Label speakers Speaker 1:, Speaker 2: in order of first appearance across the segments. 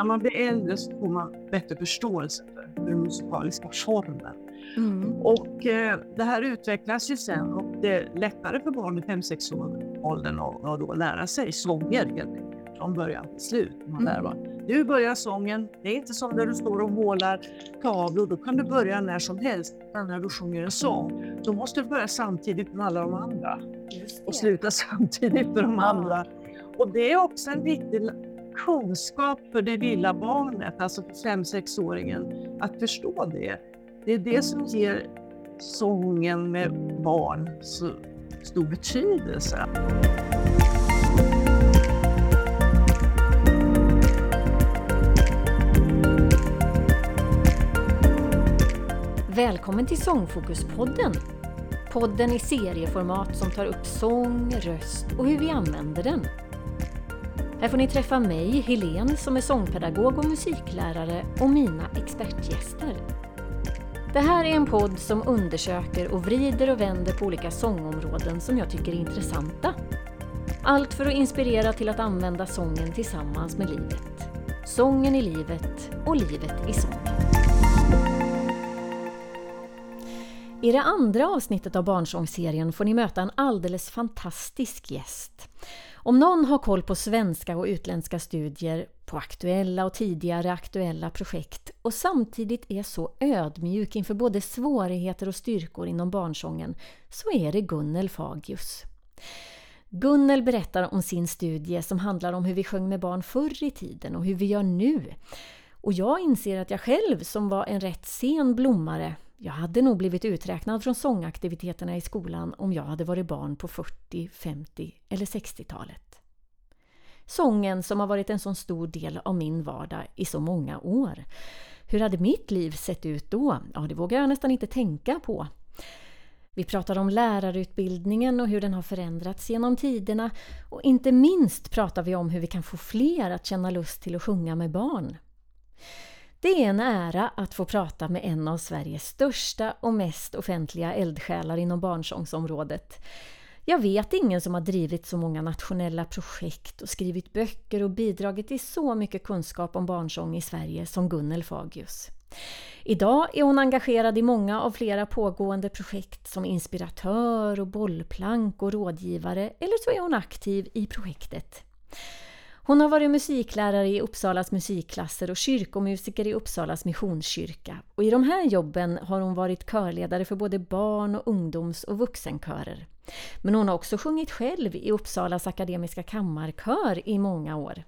Speaker 1: när man blir äldre så får man bättre förståelse för den musikaliska formen. Mm. Och eh, det här utvecklas ju sen och det är lättare för barn i 5-6 år åldern att då lära sig sånger helt enkelt från början till slut. Man lär, va? Nu börjar sången. Det är inte som när du står och målar tavlor. Då kan du börja när som helst. Men när du sjunger en sång, då måste du börja samtidigt med alla de andra. Och sluta samtidigt med de andra. Och det är också en viktig kunskap för det lilla barnet, alltså för 5-6-åringen, att förstå det. Det är det som ger sången med barn så stor betydelse.
Speaker 2: Välkommen till Sångfokuspodden! Podden i serieformat som tar upp sång, röst och hur vi använder den. Här får ni träffa mig, Helene, som är sångpedagog och musiklärare och mina expertgäster. Det här är en podd som undersöker och vrider och vänder på olika sångområden som jag tycker är intressanta. Allt för att inspirera till att använda sången tillsammans med livet. Sången i livet och livet i sången. I det andra avsnittet av Barnsångsserien får ni möta en alldeles fantastisk gäst. Om någon har koll på svenska och utländska studier, på aktuella och tidigare aktuella projekt och samtidigt är så ödmjuk inför både svårigheter och styrkor inom barnsången så är det Gunnel Fagius. Gunnel berättar om sin studie som handlar om hur vi sjöng med barn förr i tiden och hur vi gör nu. Och jag inser att jag själv som var en rätt sen blommare jag hade nog blivit uträknad från sångaktiviteterna i skolan om jag hade varit barn på 40, 50 eller 60-talet. Sången som har varit en så stor del av min vardag i så många år. Hur hade mitt liv sett ut då? Ja, det vågar jag nästan inte tänka på. Vi pratar om lärarutbildningen och hur den har förändrats genom tiderna och inte minst pratar vi om hur vi kan få fler att känna lust till att sjunga med barn. Det är en ära att få prata med en av Sveriges största och mest offentliga eldsjälar inom barnsångsområdet. Jag vet ingen som har drivit så många nationella projekt och skrivit böcker och bidragit till så mycket kunskap om barnsång i Sverige som Gunnel Fagius. Idag är hon engagerad i många av flera pågående projekt som inspiratör och bollplank och rådgivare eller så är hon aktiv i projektet. Hon har varit musiklärare i Uppsalas musikklasser och kyrkomusiker i Uppsalas missionskyrka. Och I de här jobben har hon varit körledare för både barn och ungdoms och vuxenkörer. Men hon har också sjungit själv i Uppsalas akademiska kammarkör i många år.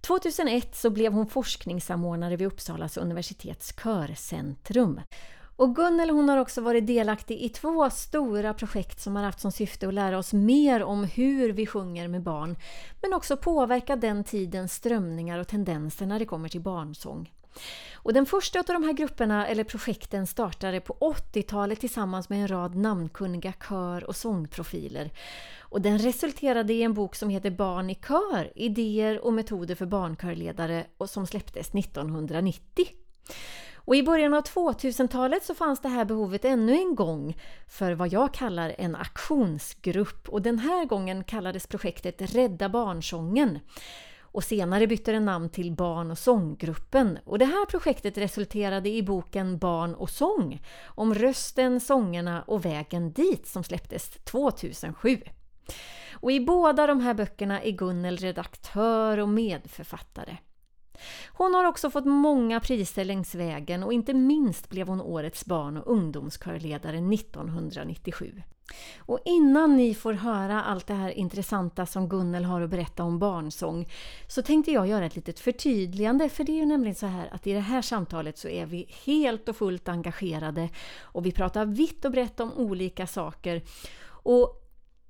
Speaker 2: 2001 så blev hon forskningssamordnare vid Uppsalas universitets körcentrum. Och Gunnel hon har också varit delaktig i två stora projekt som har haft som syfte att lära oss mer om hur vi sjunger med barn, men också påverka den tidens strömningar och tendenser när det kommer till barnsång. Och den första av de här grupperna eller projekten startade på 80-talet tillsammans med en rad namnkunniga kör och sångprofiler. Och den resulterade i en bok som heter Barn i kör, idéer och metoder för barnkörledare och som släpptes 1990. Och i början av 2000-talet så fanns det här behovet ännu en gång för vad jag kallar en aktionsgrupp och den här gången kallades projektet Rädda barnsången. Och senare bytte den namn till Barn och sånggruppen. Och det här projektet resulterade i boken Barn och sång om rösten, sångerna och vägen dit som släpptes 2007. Och i båda de här böckerna är Gunnel redaktör och medförfattare. Hon har också fått många priser längs vägen och inte minst blev hon Årets barn och ungdomskörledare 1997. Och innan ni får höra allt det här intressanta som Gunnel har att berätta om barnsång så tänkte jag göra ett litet förtydligande för det är ju nämligen så här att i det här samtalet så är vi helt och fullt engagerade och vi pratar vitt och brett om olika saker. Och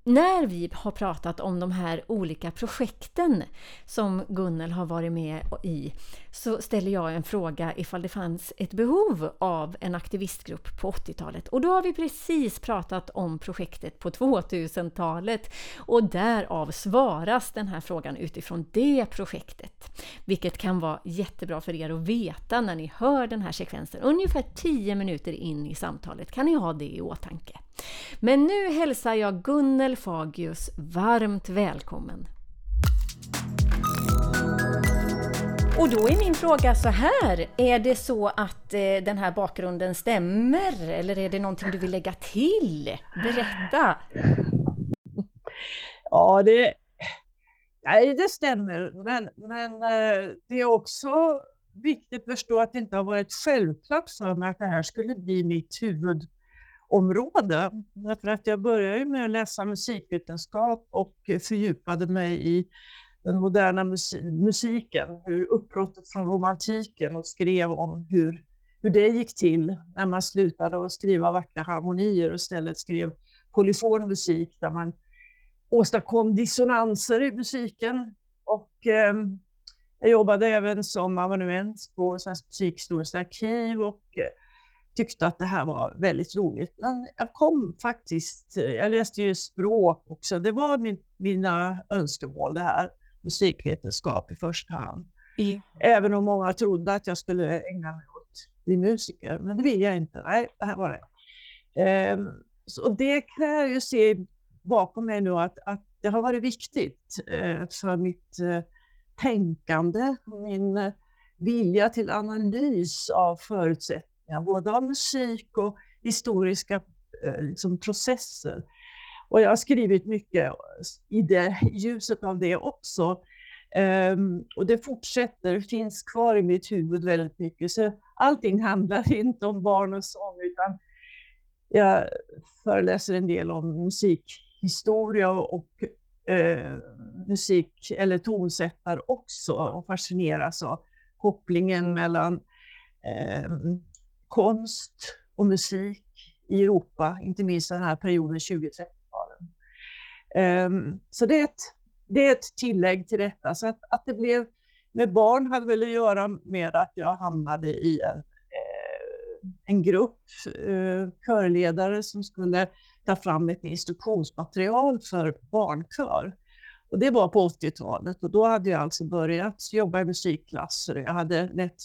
Speaker 2: när vi har pratat om de här olika projekten som Gunnel har varit med i så ställer jag en fråga ifall det fanns ett behov av en aktivistgrupp på 80-talet. Och då har vi precis pratat om projektet på 2000-talet och därav svaras den här frågan utifrån det projektet. Vilket kan vara jättebra för er att veta när ni hör den här sekvensen. Ungefär 10 minuter in i samtalet kan ni ha det i åtanke. Men nu hälsar jag Gunnel Fagius varmt välkommen. Och då är min fråga så här, är det så att eh, den här bakgrunden stämmer eller är det någonting du vill lägga till? Berätta!
Speaker 1: Ja, det, nej, det stämmer, men, men eh, det är också viktigt att förstå att det inte har varit självklart för mig att det här skulle bli mitt område. Därför att jag började med att läsa musikvetenskap och fördjupade mig i den moderna musiken, hur uppbrottet från romantiken och skrev om hur, hur det gick till när man slutade att skriva vackra harmonier och istället skrev polyfon musik där man åstadkom dissonanser i musiken. Och, eh, jag jobbade även som amanuens på Svenskt musikhistoriskt arkiv och eh, tyckte att det här var väldigt roligt. Men jag kom faktiskt, jag läste ju språk också, det var min, mina önskemål det här musikvetenskap i första hand. Ja. Även om många trodde att jag skulle ägna mig åt bli musiker, men det vill jag inte. Nej, det här var det. Ehm, så det kan jag ju se bakom mig nu att, att det har varit viktigt eh, för mitt eh, tänkande, min eh, vilja till analys av förutsättningar, Eh, både av musik och historiska eh, liksom, processer. Och jag har skrivit mycket i det, ljuset av det också. Um, och det fortsätter, finns kvar i mitt huvud väldigt mycket. Så allting handlar inte om barn och sång, utan jag föreläser en del om musikhistoria och uh, musik eller tonsättare också och fascineras av kopplingen mellan uh, konst och musik i Europa, inte minst den här perioden 2030 Um, ehm, så det är, ett, det är ett tillägg till detta. Så att, att det blev med barn hade väl att göra med att jag hamnade i en, eh, en grupp eh, körledare som skulle ta fram ett instruktionsmaterial för barnkör. Och det var på 80-talet och då hade jag alltså börjat jobba i musikklasser. Jag hade lett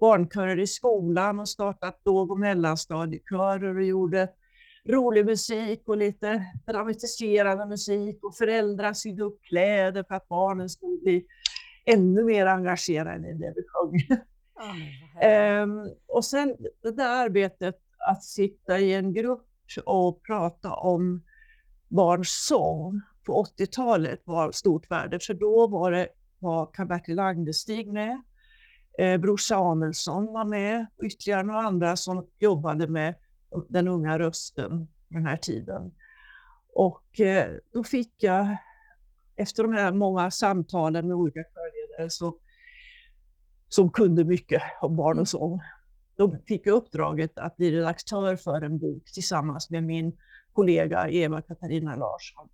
Speaker 1: barnkörer i skolan och startat låg och mellanstadiekörer och gjorde rolig musik och lite dramatiserande musik och föräldrar sydde upp kläder för att barnen skulle bli ännu mer engagerade i det vi sjöng. Oh, um, och sen det där arbetet att sitta i en grupp och prata om barns sång på 80-talet var stort värde, för då var det var Karl-Bertil Agnestig med, eh, Bror Samuelsson var med och ytterligare några andra som jobbade med den unga rösten den här tiden. Och eh, då fick jag, efter de här många samtalen med olika körledare så, som kunde mycket om barn och sång, då fick jag uppdraget att bli redaktör för en bok tillsammans med min kollega Eva-Katarina Larsson.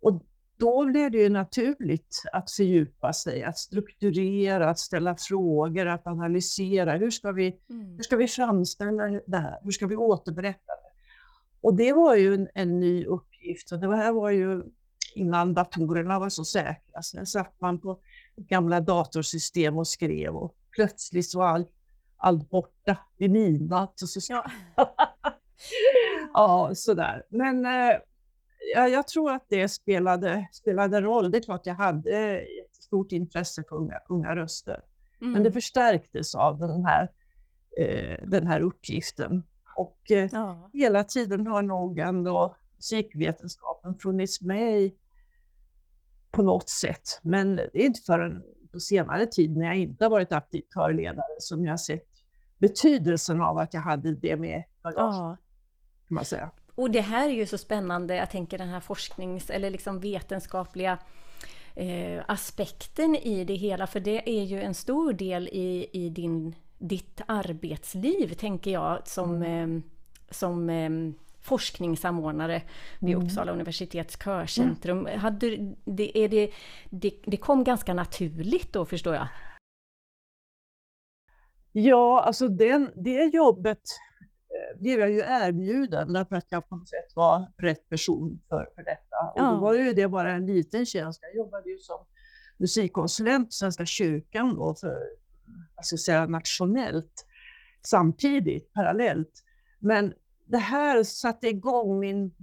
Speaker 1: Och då blev det ju naturligt att fördjupa sig, att strukturera, att ställa frågor, att analysera. Hur ska vi, mm. hur ska vi framställa det här? Hur ska vi återberätta det? Och det var ju en, en ny uppgift. Och det här var ju innan datorerna var så säkra. Sen satt man på gamla datorsystem och skrev och plötsligt var allt, allt borta vid midnatt. Så... Ja. ja, sådär. Men eh, ja, jag tror att det spelade, spelade roll. Det är klart jag hade ett stort intresse för unga, unga röster. Mm. Men det förstärktes av den här, eh, den här uppgiften. Och eh, ja. hela tiden har nog ändå musikvetenskapen funnits med på något sätt. Men det är inte förrän på senare tid när jag inte har varit aktiv körledare som jag har sett betydelsen av att jag hade det med bagage. Ja. Kan man säga.
Speaker 2: Och det här är ju så spännande, jag tänker den här forsknings eller liksom vetenskapliga eh, aspekten i det hela, för det är ju en stor del i, i din, ditt arbetsliv, tänker jag, som, mm. eh, som eh, forskningssamordnare vid mm. Uppsala universitets körcentrum. Mm. Hade, det, är det, det, det kom ganska naturligt då, förstår jag?
Speaker 1: Ja, alltså den, det jobbet blev jag ju erbjuden därför att jag på något sätt var rätt person för, för detta. Och då var ju det bara en liten tjänst. Jag jobbade ju som musikkonsulent på Svenska kyrkan då för, jag ska säga nationellt, samtidigt, parallellt. Men det här satte igång min,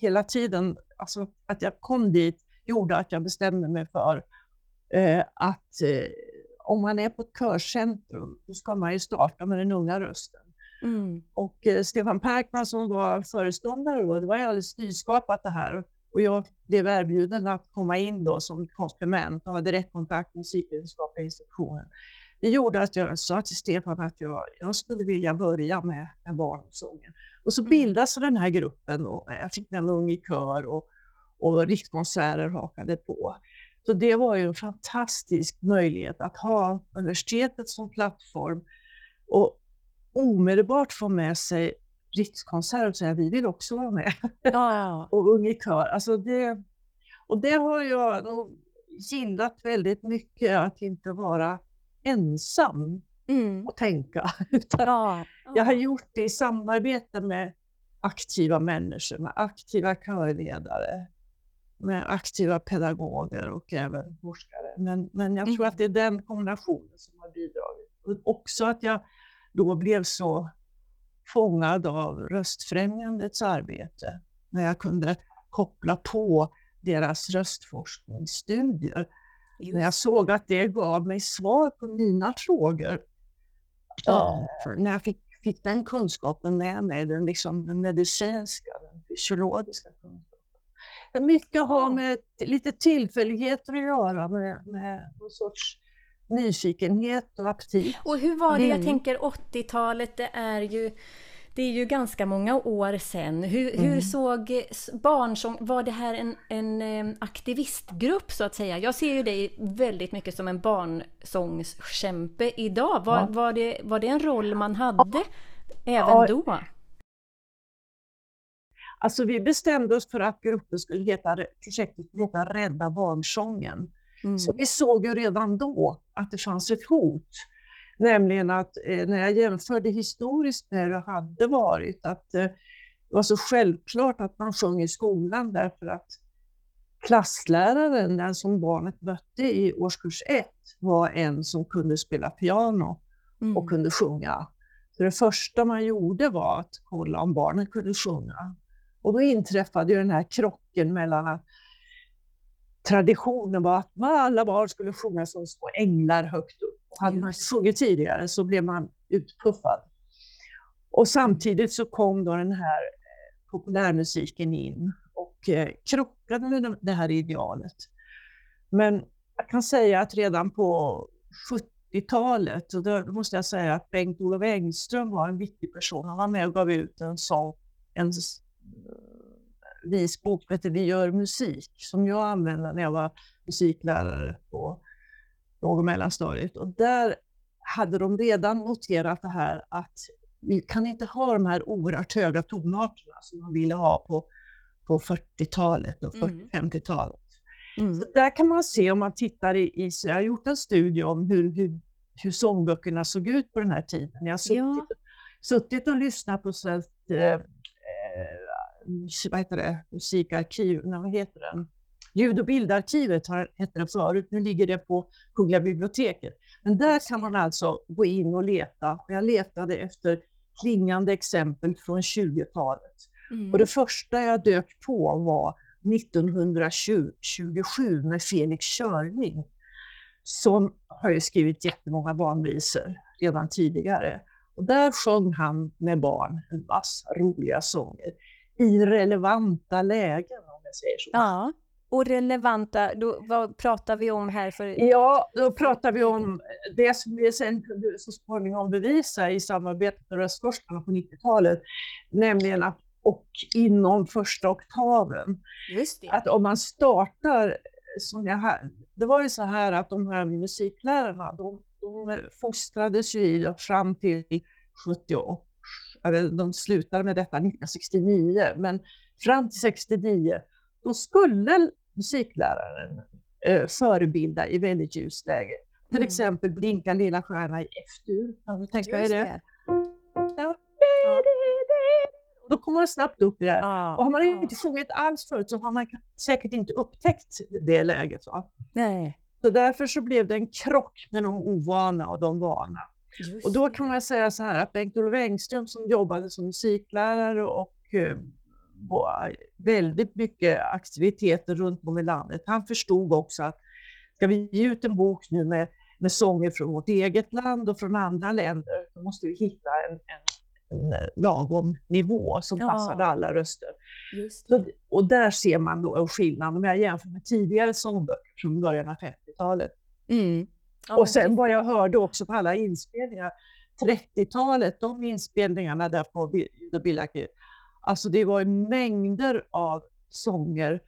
Speaker 1: hela tiden, alltså att jag kom dit gjorde att jag bestämde mig för eh, att eh, om man är på ett körcentrum, då ska man ju starta med den unga rösten. Mm. Och eh, Stefan Perkman som var föreståndare då, det var ju alldeles nyskapat det här. Och jag blev erbjuden att komma in då som komplement och ha direktkontakt med musikvetenskapliga institutionen. Det gjorde att jag sa till Stefan att jag, jag skulle vilja börja med, med barnsången. Och så mm. bildas den här gruppen och jag fick en ung i kör och, och rikskonserter hakade på. Så det var ju en fantastisk möjlighet att ha universitetet som plattform och omedelbart få med sig Rikskonserter och säga vi vill också vara med. Ja. och Ung i kör. Alltså det, och det har jag nog gillat väldigt mycket, att inte vara ensam mm. och tänka. Utan ja. Jag har gjort det i samarbete med aktiva människor, med aktiva körledare, med aktiva pedagoger och även forskare. Men, men jag tror mm. att det är den kombinationen som har bidragit. Och också att jag då blev så fångad av Röstfrämjandets arbete när jag kunde koppla på deras röstforskningsstudier. Just. När jag såg att det gav mig svar på mina frågor. Ja. när jag fick, fick den kunskapen med mig, den, liksom, den medicinska, den fysiologiska kunskapen. Mycket har med lite tillfälligheter att göra, med, med någon sorts nyfikenhet och aptit.
Speaker 2: Och hur var det, jag tänker 80-talet, det är ju det är ju ganska många år sedan. Hur, mm. hur såg Barnsång, var det här en, en aktivistgrupp så att säga? Jag ser ju dig väldigt mycket som en barnsångskämpe idag. Var, ja. var, det, var det en roll man hade även ja. då?
Speaker 1: Alltså vi bestämde oss för att gruppen skulle heta, projektet skulle heta Rädda barnsången. Mm. Så vi såg ju redan då att det fanns ett hot. Nämligen att eh, när jag jämförde historiskt med hur det hade varit, att eh, det var så självklart att man sjöng i skolan därför att klassläraren, den som barnet mötte i årskurs ett, var en som kunde spela piano mm. och kunde sjunga. Så det första man gjorde var att kolla om barnen kunde sjunga. Och då inträffade ju den här krocken mellan att traditionen var att alla barn skulle sjunga som små änglar högt upp. Hade man sjungit tidigare så blev man utpuffad. Och samtidigt så kom då den här eh, populärmusiken in och eh, krockade med det här idealet. Men jag kan säga att redan på 70-talet, och då måste jag säga att Bengt-Olof Engström var en viktig person. Han var med och gav ut en sång, en som heter Vi gör musik, som jag använde när jag var musiklärare på låg och mellanstadiet. Och där hade de redan noterat det här att vi kan inte ha de här oerhört höga tonarterna som de ville ha på, på 40-talet och 50-talet. Mm. mm. där kan man se om man tittar i, i jag har gjort en studie om hur, hur, hur sångböckerna såg ut på den här tiden. Jag har suttit, ja. suttit och lyssnat på svenskt eh, eh, vad heter det, musikarkiv, nej, vad heter den? Ljud och bildarkivet hette det förut, nu ligger det på Kungliga biblioteket. Men där kan man alltså gå in och leta. Jag letade efter klingande exempel från 20-talet. Mm. Och det första jag dök på var 1927 med Felix Körling som har ju skrivit jättemånga barnvisor redan tidigare. Och där sjöng han med barn en massa roliga sånger i relevanta lägen om jag säger så.
Speaker 2: Ja. Och relevanta, då, vad pratar vi om här? För...
Speaker 1: Ja, då pratar vi om det som vi sen kunde så småningom bevisa i samarbetet med röstforskarna på 90-talet, nämligen att och inom första oktaven. Att om man startar, som jag, det var ju så här att de här musiklärarna, de, de fostrades ju fram till 78, de slutade med detta 1969, men fram till 69 då skulle musikläraren eh, förebilda i väldigt ljust läge. Till mm. exempel Blinka lilla stjärna i F-dur. Kan du tänka dig det? Ja. Då kommer man snabbt upp i det. Ah, och har man ah. inte sjungit alls förut så har man säkert inte upptäckt det läget. Va? Nej. Så därför så blev det en krock med de ovana och de vana. Just och då kan man säga så här att Bengt-Olof Engström som jobbade som musiklärare och eh, väldigt mycket aktiviteter runt om i landet. Han förstod också att ska vi ge ut en bok nu med med sånger från vårt eget land och från andra länder. Då måste vi hitta en, en, en lagom nivå som ja. passade alla röster. Så, och där ser man då skillnaden om jag jämför med tidigare sångböcker från början av 50-talet. Mm. Och sen vad jag hörde också på alla inspelningar, 30-talet, de inspelningarna där på The Billaki, alltså det var mängder av sånger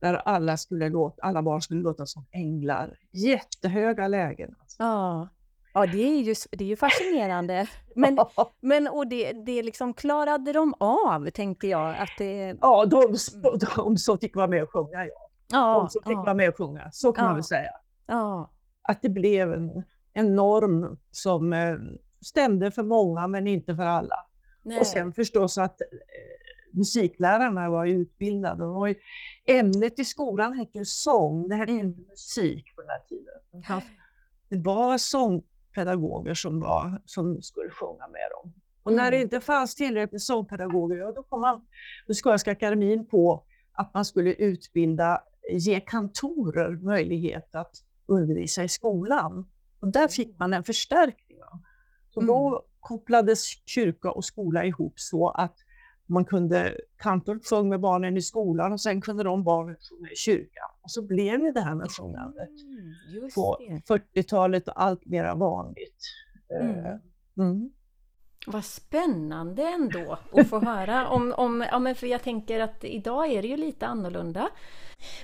Speaker 1: där alla, skulle låta, alla barn skulle låta som änglar. Jättehöga lägen. Alltså.
Speaker 2: Ja. Ja, det är ju, det är ju fascinerande. Men, men och det, det liksom klarade de av, tänkte jag? Att det...
Speaker 1: Ja, de, de som fick vara med och sjunga, ja. ja de som fick ja. vara med och sjunga, så kan ja. man väl säga. Ja. Att det blev en, en norm som eh, stämde för många, men inte för alla. Nej. Och sen förstås att eh, musiklärarna var utbildade. Och ämnet i skolan hette sång, det hette mm. inte musik på den här tiden. Det var sångpedagoger som, var, som skulle sjunga med dem. Och när det mm. inte fanns tillräckligt med sångpedagoger, ja, då kom man, Musikaliska akademin på att man skulle utbilda, ge kantorer möjlighet att undervisa i skolan. Och där fick man en förstärkning. Så mm. då kopplades kyrka och skola ihop så att man kunde, kantorn sjöng med barnen i skolan och sen kunde de barnen sjunga i kyrkan. Och så blev det det här med sjungandet mm, på 40-talet och allt mera vanligt. Mm. Eh, mm.
Speaker 2: Vad spännande ändå att få höra om, om, ja men för jag tänker att idag är det ju lite annorlunda.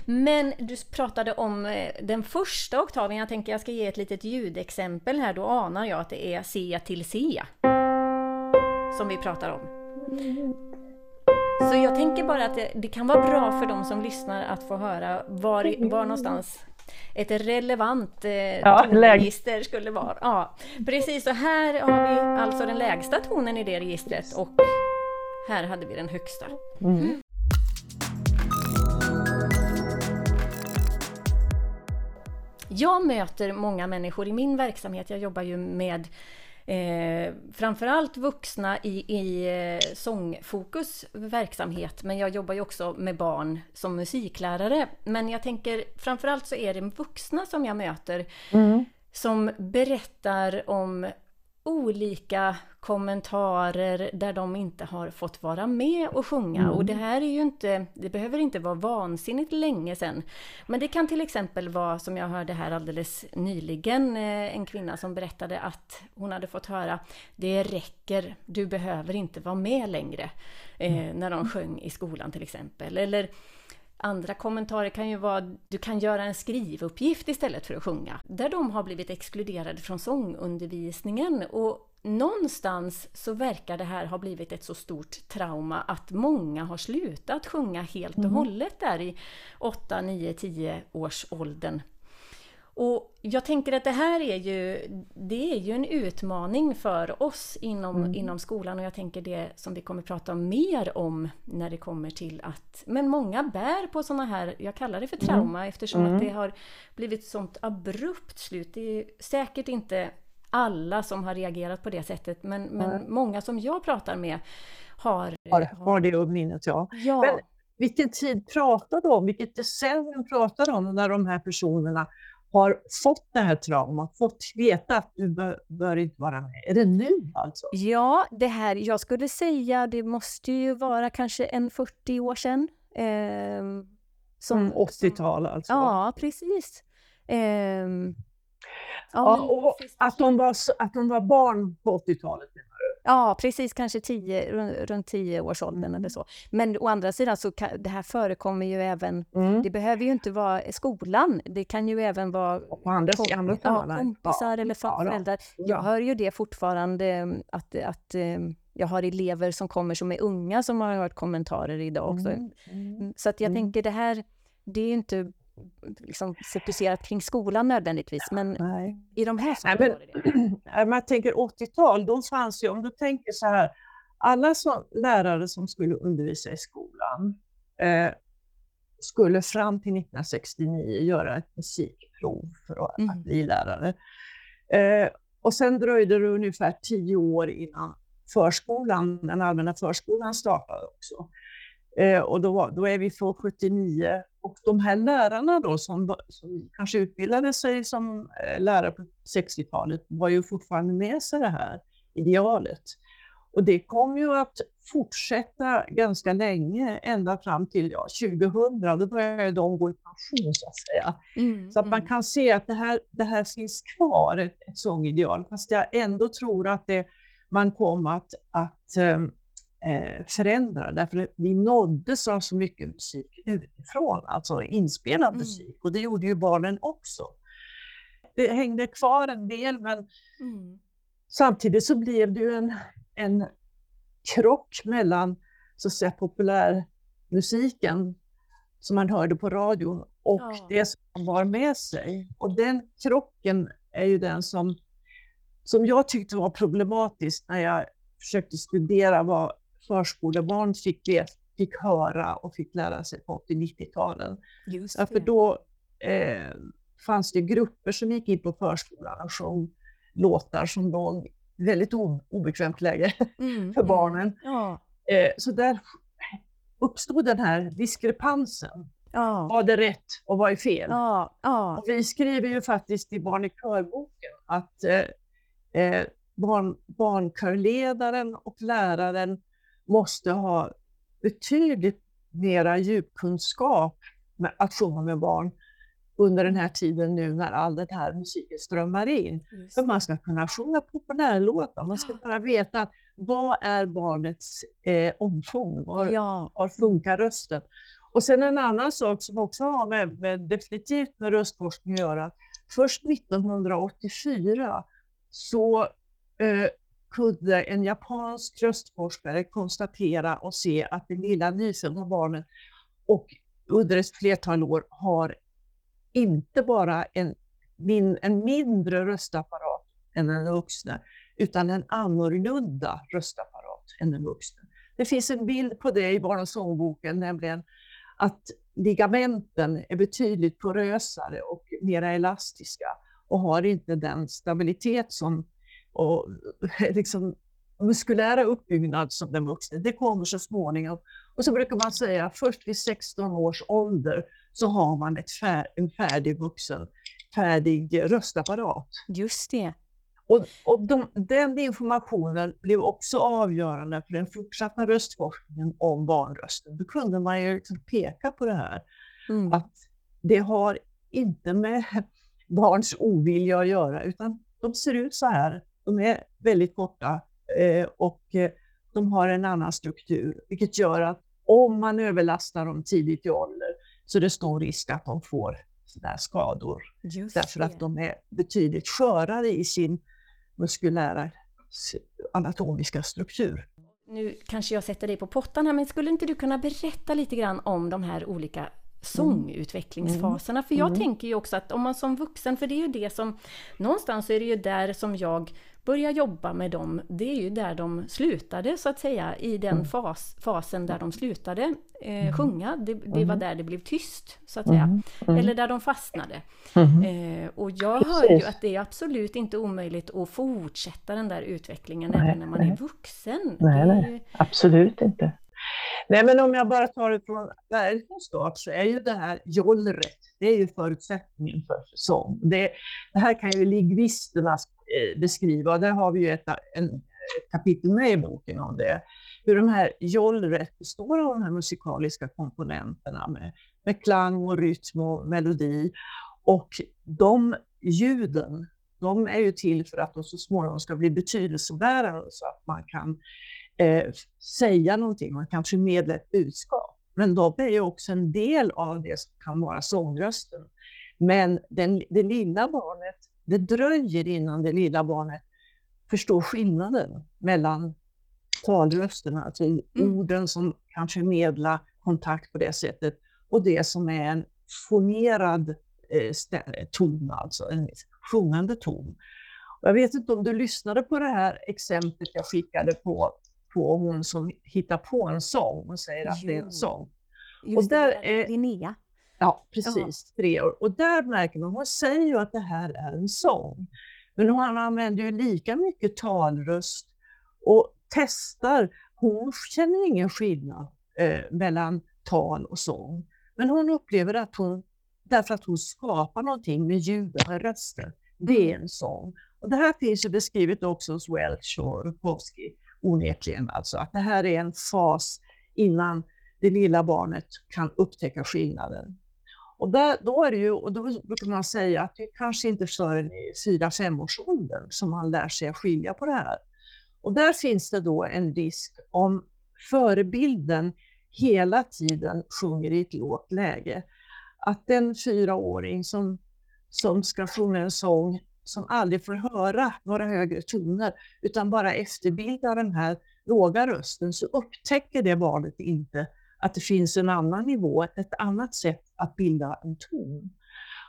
Speaker 2: Men du pratade om eh, den första oktaven, jag tänker jag ska ge ett litet ljudexempel här, då anar jag att det är C till C som vi pratar om. Så jag tänker bara att det, det, kan vara bra för de som lyssnar att få höra var, var någonstans ett relevant eh, ja, tonregister skulle vara. Ja, precis, så här har vi alltså den lägsta tonen i det registret och här hade vi den högsta. Mm. Jag möter många människor i min verksamhet. Jag jobbar ju med eh, framförallt vuxna i, i eh, sångfokus verksamhet, men jag jobbar ju också med barn som musiklärare. Men jag tänker framförallt så är det vuxna som jag möter mm. som berättar om olika kommentarer där de inte har fått vara med och sjunga. Mm. Och det här är ju inte, det behöver inte vara vansinnigt länge sedan. Men det kan till exempel vara, som jag hörde här alldeles nyligen, eh, en kvinna som berättade att hon hade fått höra Det räcker, du behöver inte vara med längre. Eh, mm. När de sjöng i skolan till exempel. Eller Andra kommentarer kan ju vara du kan göra en skrivuppgift istället för att sjunga. Där de har blivit exkluderade från sångundervisningen. Och någonstans så verkar det här ha blivit ett så stort trauma att många har slutat sjunga helt och mm. hållet där i 8, 9, 10 års åldern. Och jag tänker att det här är ju, det är ju en utmaning för oss inom, mm. inom skolan och jag tänker det som vi kommer prata mer om när det kommer till att, men många bär på sådana här, jag kallar det för mm. trauma mm. eftersom mm. att det har blivit sånt abrupt slut. Det är säkert inte alla som har reagerat på det sättet men, men många som jag pratar med har...
Speaker 1: Har, har det upp minnet ja. ja. Men vilken tid pratar du om? Vilket decennium pratar du om när de här personerna har fått det här traumat, fått veta att du bör, bör, inte vara med. Är det nu alltså?
Speaker 2: Ja, det här, jag skulle säga det måste ju vara kanske en 40 år sedan. Eh,
Speaker 1: som, mm, 80-tal alltså?
Speaker 2: Ja, precis. Eh,
Speaker 1: ja, ja, och att, de var, att de var barn på 80-talet
Speaker 2: Ja, precis, kanske tio, runt 10 års åldern mm. eller så. Men å andra sidan så kan, det här förekommer ju även, mm. det behöver ju inte vara skolan, det kan ju även vara
Speaker 1: på andra, kom, andra
Speaker 2: ja, kompisar ja. eller föräldrar. Ja, jag hör ju det fortfarande mm, att, att mm, jag har elever som kommer som är unga som har hört kommentarer idag också. Mm. Mm. Så att jag tänker det här, det är ju inte liksom fokuserat kring skolan nödvändigtvis, men Nej. i de här
Speaker 1: Nej, men, Man tänker 80-tal, då fanns ju, om du tänker så här, alla som, lärare som skulle undervisa i skolan eh, skulle fram till 1969 göra ett musikprov för att, mm. att bli lärare. Eh, och sen dröjde det ungefär tio år innan förskolan, den allmänna förskolan startade också. Eh, och då, då är vi från 79. Och de här lärarna då som, som kanske utbildade sig som eh, lärare på 60-talet var ju fortfarande med sig det här idealet. Och det kom ju att fortsätta ganska länge, ända fram till ja, 2000. Då började de gå i pension så att säga. Mm, så att man mm. kan se att det här, det här finns kvar, ett, ett sångideal. Fast jag ändå tror att det, man kom att, att ehm, eh, förändra, därför att vi nåddes av så mycket musik utifrån, alltså inspelad mm. musik. Och det gjorde ju barnen också. Det hängde kvar en del, men mm. samtidigt så blev det ju en en krock mellan så att säga, populärmusiken som man hörde på radio och ja. det som man bar med sig. Och den krocken är ju den som, som jag tyckte var problematisk när jag försökte studera vad förskolebarn fick, fick höra och fick lära sig på 80-90-talen. För då eh, fanns det grupper som gick in på förskolan och sjöng låtar som låg väldigt obekvämt läge mm, för mm. barnen. Ja. Eh, så där uppstod den här diskrepansen. Ja. Vad är rätt och vad är fel? Ja. Ja. Och vi skriver ju faktiskt i Barn i körboken att eh, eh, barn, barnkörledaren och läraren måste ha betydligt mera djupkunskap med att sjunga med barn under den här tiden nu när all den här musiken strömmar in. Just. För man ska kunna sjunga populärlåtar, man ska kunna veta vad är barnets eh, omfång, var, ja. var funkar rösten? Och sen en annan sak som också har med, med definitivt med röstforskning att göra. Först 1984 så eh, kunde en japansk röstforskare konstatera och se att det lilla nyfödda barnet och under ett flertal år har inte bara en, min, en mindre röstapparat än den vuxna, utan en annorlunda röstapparat än den vuxna. Det finns en bild på det i Barn och sångboken, nämligen att ligamenten är betydligt porösare och mer elastiska och har inte den stabilitet som och liksom muskulära uppbyggnad som den vuxna. Det kommer så småningom. Och så brukar man säga först vid 16 års ålder så har man ett fär, en färdig vuxen, färdig röstapparat.
Speaker 2: Just det.
Speaker 1: Och, och de, den informationen blev också avgörande för den fortsatta röstforskningen om barnrösten. Då kunde man ju liksom peka på det här, mm. att det har inte med barns ovilja att göra, utan de ser ut så här. De är väldigt korta eh, och eh, de har en annan struktur, vilket gör att om man överlastar dem tidigt i ålder så det är stor risk att de får sådär skador. Just därför det. att de är betydligt skörare i sin muskulära anatomiska struktur.
Speaker 2: Nu kanske jag sätter dig på pottan här, men skulle inte du kunna berätta lite grann om de här olika sångutvecklingsfaserna? Mm. För jag mm. tänker ju också att om man som vuxen, för det är ju det som, någonstans är det ju där som jag börja jobba med dem, det är ju där de slutade så att säga, i den mm. fas, fasen där de slutade eh, mm. sjunga. Det, det var mm. där det blev tyst, så att säga. Eller där de fastnade. Eh, och jag hör ju att det är absolut inte omöjligt att fortsätta den där utvecklingen nej, även när man nej. är vuxen.
Speaker 1: Nej, nej, absolut inte. Nej, men om jag bara tar det från verklighetskunskap så är ju det här jollret, det är ju förutsättningen för sång. Det, det här kan ju lingvisterna eh, beskriva beskriva. Där har vi ju ett, en, ett kapitel med i boken om det. Hur de här jollret består av de här musikaliska komponenterna med, med klang och rytm och melodi. Och de ljuden, de är ju till för att de så småningom ska bli betydelsebärande så att man kan eh, säga någonting, man kan förmedla ett budskap. Men de är ju också en del av det som kan vara sångrösten. Men den, det lilla barnet det dröjer innan det lilla barnet förstår skillnaden mellan talrösterna, alltså mm. orden som kan förmedla kontakt på det sättet och det som är en fonerad eh, ton, alltså en sjungande ton. Och jag vet inte om du lyssnade på det här exemplet jag skickade på, på hon som hittar på en sång och säger att jo. det är en sång.
Speaker 2: Just och där det, är Linnea.
Speaker 1: Ja, precis. Aha. Tre år. Och där märker man, hon säger ju att det här är en sång. Men hon använder ju lika mycket talröst och testar. Hon känner ingen skillnad eh, mellan tal och sång. Men hon upplever att hon, därför att hon skapar någonting med ljud och röster, det är en sång. Och det här finns ju beskrivet också hos Welch och Rukowski, onekligen alltså, att det här är en fas innan det lilla barnet kan upptäcka skillnaden. Och där, då, är det ju, och då brukar man säga att det kanske inte är förrän i 4-5 som man lär sig att skilja på det här. Och där finns det då en risk om förebilden hela tiden sjunger i ett lågt läge. Att den fyraåring som, som ska sjunga en sång som aldrig får höra några högre toner utan bara efterbildar den här låga rösten så upptäcker det barnet inte att det finns en annan nivå, ett annat sätt att bilda en ton.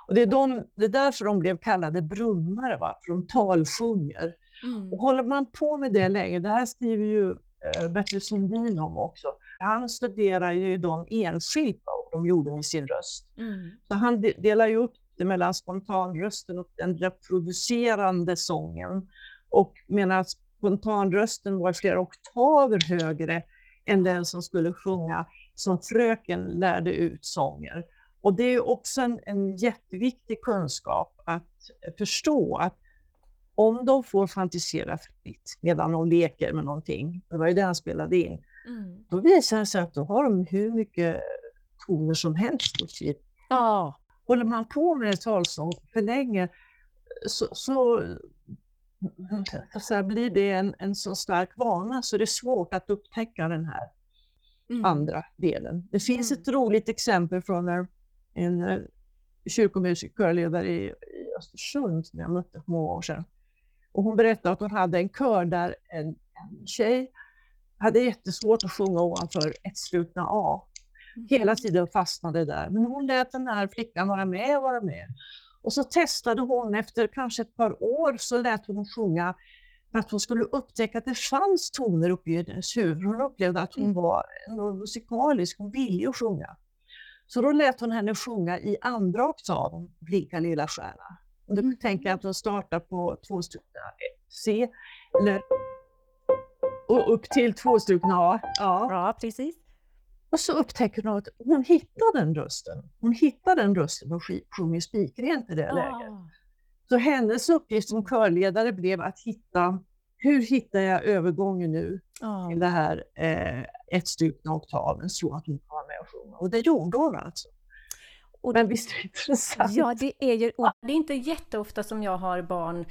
Speaker 1: Och det, är de, det är därför de blev kallade brummare, va? för de talsjunger. Mm. Och håller man på med det länge, det här skriver ju eh, Bertil Sundin om också, han studerar ju de enskilt vad de gjorde med sin röst. Mm. Så han de, delar ju upp det mellan spontanrösten och den reproducerande sången. Och att spontanrösten var flera oktaver högre än den som skulle sjunga som fröken lärde ut sånger. Och det är också en, en jätteviktig kunskap att förstå att om de får fantisera fritt medan de leker med någonting, det var ju det han spelade in, mm. då visar det sig att då har de hur mycket toner som helst på sitt. Ja. Håller man på med talsång för länge så, så, så blir det en, en så stark vana så det är svårt att upptäcka den här mm. andra delen. Det finns mm. ett roligt exempel från en, en eh, kyrkomusikkörledare i, i Östersund som jag mötte för många år sedan. Och hon berättade att hon hade en kör där en, en tjej hade jättesvårt att sjunga ovanför ett slutna A. Mm. Hela tiden fastnade där. Men hon lät den här flickan vara med och vara med. Och så testade hon efter kanske ett par år så lät hon sjunga för att hon skulle upptäcka att det fanns toner uppe i hennes huvud. Hon upplevde att hon mm. var musikalisk, hon ville sjunga. Så då lät hon henne sjunga i andra oktaven, Blinka lilla stjärna. Och då mm. tänker jag att hon startar på tvåstrukna C, eller, och upp till tvåstrukna A.
Speaker 2: Ja. ja, precis.
Speaker 1: Och så upptäcker hon att hon hittar den rösten. Hon hittar den rösten och sjunger spikrent i det ah. läget. Så hennes uppgift som körledare blev att hitta, hur hittar jag övergången nu oh. till det här eh, ettstrukna oktaven så att hon kan vara med och sjunga. Och det gjorde hon alltså. Och, Men visst är det intressant?
Speaker 2: Ja, det är ju, det är inte jätteofta som jag har barn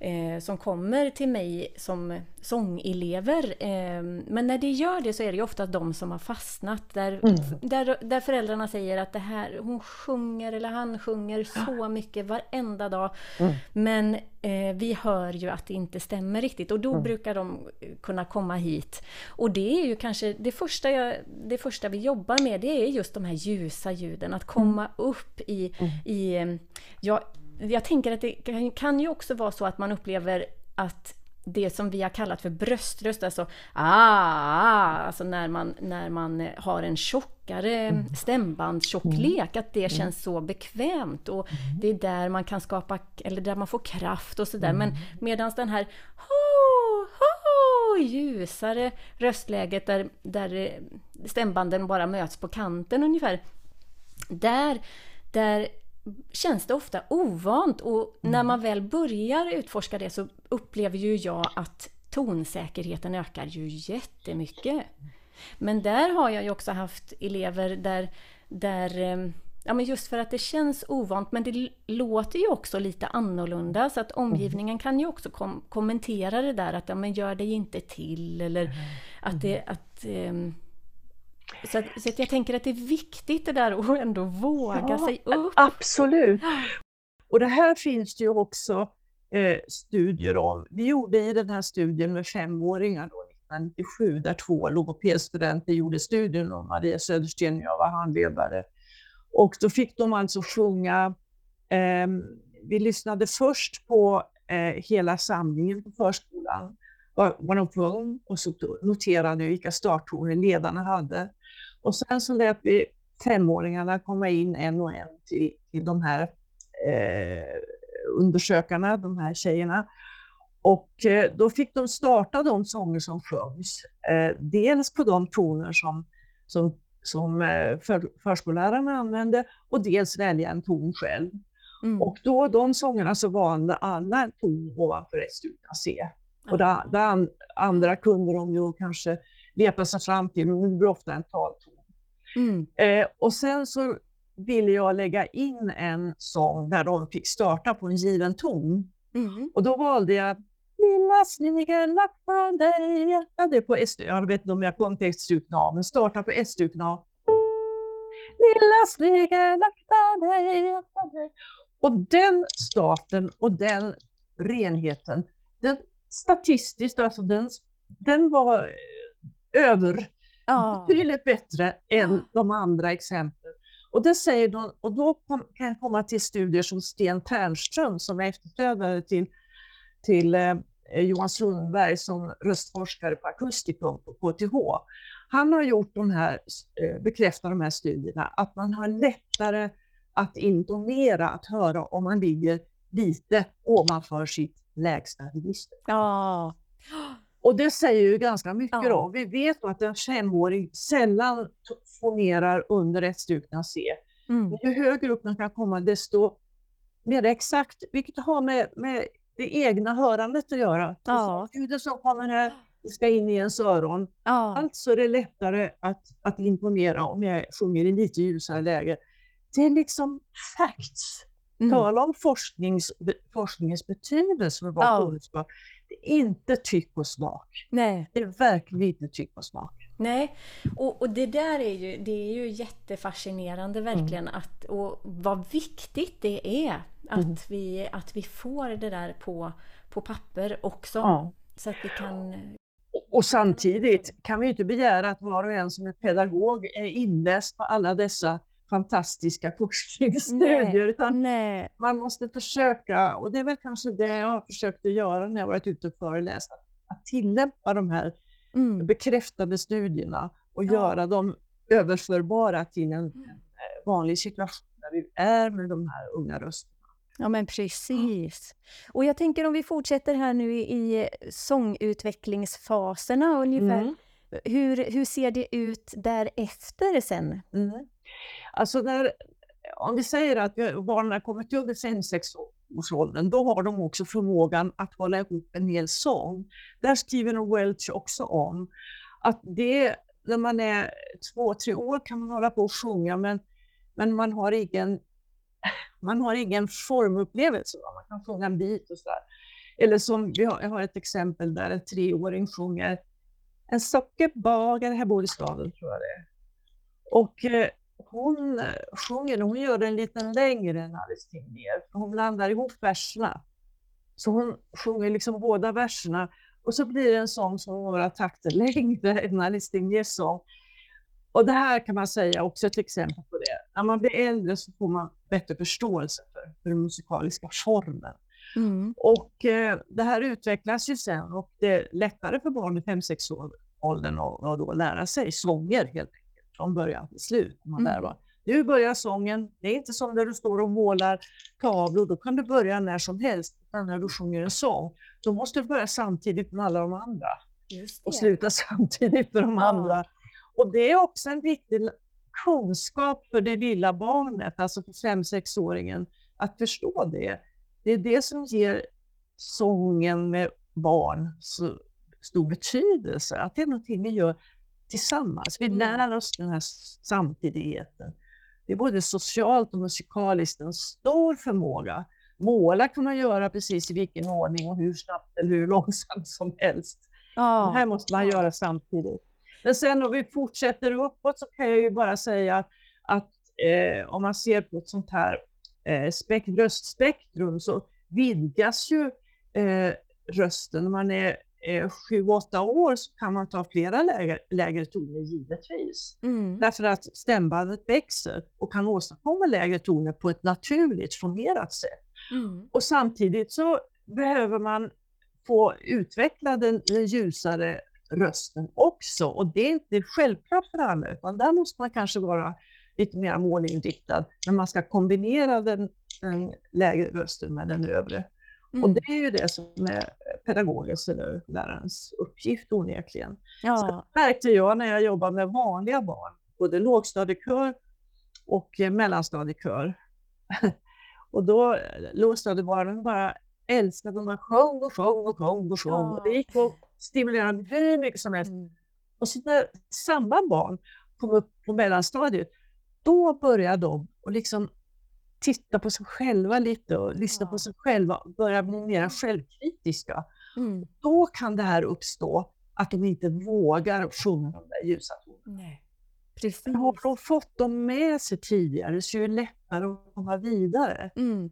Speaker 2: eh, som kommer till mig som sångelever. Eh, men när det gör det så är det ju ofta de som har fastnat. Där, mm. där, där föräldrarna säger att det här, hon sjunger eller han sjunger så mycket varenda dag. Mm. Men eh, vi hör ju att det inte stämmer riktigt och då mm. brukar de kunna komma hit. Och det är ju kanske det första, jag, det första vi jobbar med, det är just de här ljusa ljuden. Att komma mm. upp i, mm. i ja, jag tänker att det kan, ju också vara så att man upplever att det som vi har kallat för bröströst, alltså ah, alltså när man, när man har en tjockare mm. stämbandstjocklek, att det mm. känns så bekvämt och mm. det är där man kan skapa, eller där man får kraft och sådär. Men medan den här ho, ho, ljusare röstläget där, där stämbanden bara möts på kanten ungefär, där, där känns det ofta ovant och när mm. man väl börjar utforska det så upplever ju jag att tonsäkerheten ökar ju jättemycket. Men där har jag ju också haft elever där, där eh, Ja men just för att det känns ovant men det låter ju också lite annorlunda så att omgivningen kan ju också kom kommentera det där att ja men gör dig inte till eller mm. att det att um, så, att, så att jag tänker att det är viktigt det där att ändå våga ja, sig upp.
Speaker 1: Absolut! Och det här finns det ju också eh, studier om. Vi gjorde i den här studien med femåringar då, 1997, där två logopedstudenter gjorde studien om Maria Södersten och jag var handledare. Och då fick de alltså sjunga, eh, vi lyssnade först på eh, hela samlingen på förskolan, vad de sjöng och så noterade vi vilka starttoner ledarna hade. Och sen så lät vi femåringarna komma in en och en till, till de här eh, undersökarna, de här tjejerna. Och eh, då fick de starta de sånger som sjöngs. Eh, dels på de toner som, som, som eh, för, förskollärarna använde och dels välja en ton själv. Mm. Och då de sångerna så valde alla en ton ovanför reststyrkan C. Och det, det andra kunde de ju kanske leta sig fram till, men det blir ofta en talton. Mm. Eh, och sen så ville jag lägga in en sång där de fick starta på en given ton. Mm. Och då valde jag Lilla snigel lappar dig. Ja, det är på S Jag vet inte om jag kontextstrukna, men starta på S-strukna. Lilla snigel lappar dig. Och den starten och den renheten, den statistiskt, alltså den, den var över ja. betydligt bättre än de andra exemplen. Och det säger de, och då kan jag komma till studier som Sten Ternström som är efterträdare till, till eh, Johan Sundberg som röstforskare på Akustikum på KTH. Han har gjort de här, eh, bekräftat de här studierna, att man har lättare att intonera, att höra om man ligger lite ovanför sitt lägsta register.
Speaker 2: Ja.
Speaker 1: Och det säger ju ganska mycket. Ja. Då. Vi vet att en femåring sällan fonerar under ett strukna C. Mm. Ju högre upp man kan komma, desto mer exakt, vilket har med, med det egna hörandet att göra. Ja. Ljudet som kommer här ska in i ens öron. Ja. Alltså är det lättare att, att imponera om jag sjunger i lite ljusare läge. Det är liksom facts. Mm. Tala om forsknings, forskningens betydelse för vår ja. kunskap. Det är inte tyck och smak.
Speaker 2: Nej.
Speaker 1: Det är verkligen inte tyck och smak.
Speaker 2: Nej, och, och det där är ju, det är ju jättefascinerande verkligen mm. att, och vad viktigt det är att, mm. vi, att vi får det där på, på papper också. Ja. Så att vi kan...
Speaker 1: Och samtidigt kan vi inte begära att var och en som är pedagog är inläst på alla dessa fantastiska forskningsstudier. Utan Nej. Man måste försöka, och det är väl kanske det jag har försökt att göra när jag varit ute och föreläst, att tillämpa de här mm. bekräftade studierna och ja. göra dem överförbara till en, mm. Eh, vanlig situation där vi är med de här unga rösterna.
Speaker 2: Ja men precis. Och jag tänker om vi fortsätter här nu i sångutvecklingsfaserna ungefär. Mm. Hur, hur ser det ut därefter sen?
Speaker 1: Mm. Alltså när, om vi säger att barnen har kommit över 5-6 årsåldern, då har de också förmågan att hålla ihop en hel sång. Där skriver Welch också om att det, när man är två, tre år kan man hålla på och sjunga, men, men man har ingen man har ingen formupplevelse. Man kan sjunga en bit och sådär. Eller som, vi har, jag har ett exempel där en treåring sjunger En sockerbagare, här bor i staden tror jag det är. Och eh, hon eh, sjunger, hon gör den lite längre än Alice Tegnér, hon blandar ihop verserna. Så hon sjunger liksom båda verserna och så blir det en sång som några takter längre än Alice Tegnérs sång. Och det här kan man säga också ett exempel på det. När man blir äldre så får man bättre förståelse för, för den musikaliska formen. Mm. Och eh, det här utvecklas ju sen och det är lättare för barn i 5-6 år åldern att då lära sig sånger helt enkelt från början till slut. Man mm. nu börjar sången. Det är inte som när du står och målar tavlor, då kan du börja när som helst. Men när du sjunger en sång, då måste du börja samtidigt med alla de andra. Och sluta samtidigt med de ja. andra. Och det är också en viktig kunskap för det lilla barnet, alltså för 5-6-åringen, att förstå det. Det är det som ger sången med barn så stor betydelse, att det är någonting vi gör tillsammans. Vi mm. lär oss den här samtidigheten. Det är både socialt och musikaliskt en stor förmåga. Måla kan man göra precis i vilken ordning och hur snabbt eller hur långsamt som helst. Oh. Det här måste man göra samtidigt. Men sen om vi fortsätter uppåt så kan jag ju bara säga att, att eh, om man ser på ett sånt här eh, spek röstspektrum så vidgas ju eh, rösten. Man är eh, 7-8 år så kan man ta flera lägre, lägre toner givetvis. Mm. Därför att stämbandet växer och kan åstadkomma lägre toner på ett naturligt fungerat sätt. Mm. Och samtidigt så behöver man få utveckla den, den ljusare rösten också. Och det är inte självklart för alla, utan där måste man kanske vara lite mer målinriktad när man ska kombinera den, den lägre rösten med den övre. Mm. Och det är ju det som är pedagogens eller lärarens uppgift onekligen. Ja. Så det märkte jag när jag jobbade med vanliga barn både lågstadiekör och eh, mellanstadiekör. och då lågstadiebarnen bara älskade, de bara sjöng och sjöng och sjöng och sjöng. Ja. Och det gick att stimulera hur mycket som helst. Mm. Och så när samma barn kom upp på mellanstadiet, då började de och liksom titta på sig själva lite och lyssna ja. på sig själva och börja bli mer självkritiska. Mm. Då kan det här uppstå att de inte vågar sjunga de där ljusa tonerna. Precis. Har de fått dem med sig tidigare så är det lättare att komma vidare. Mm.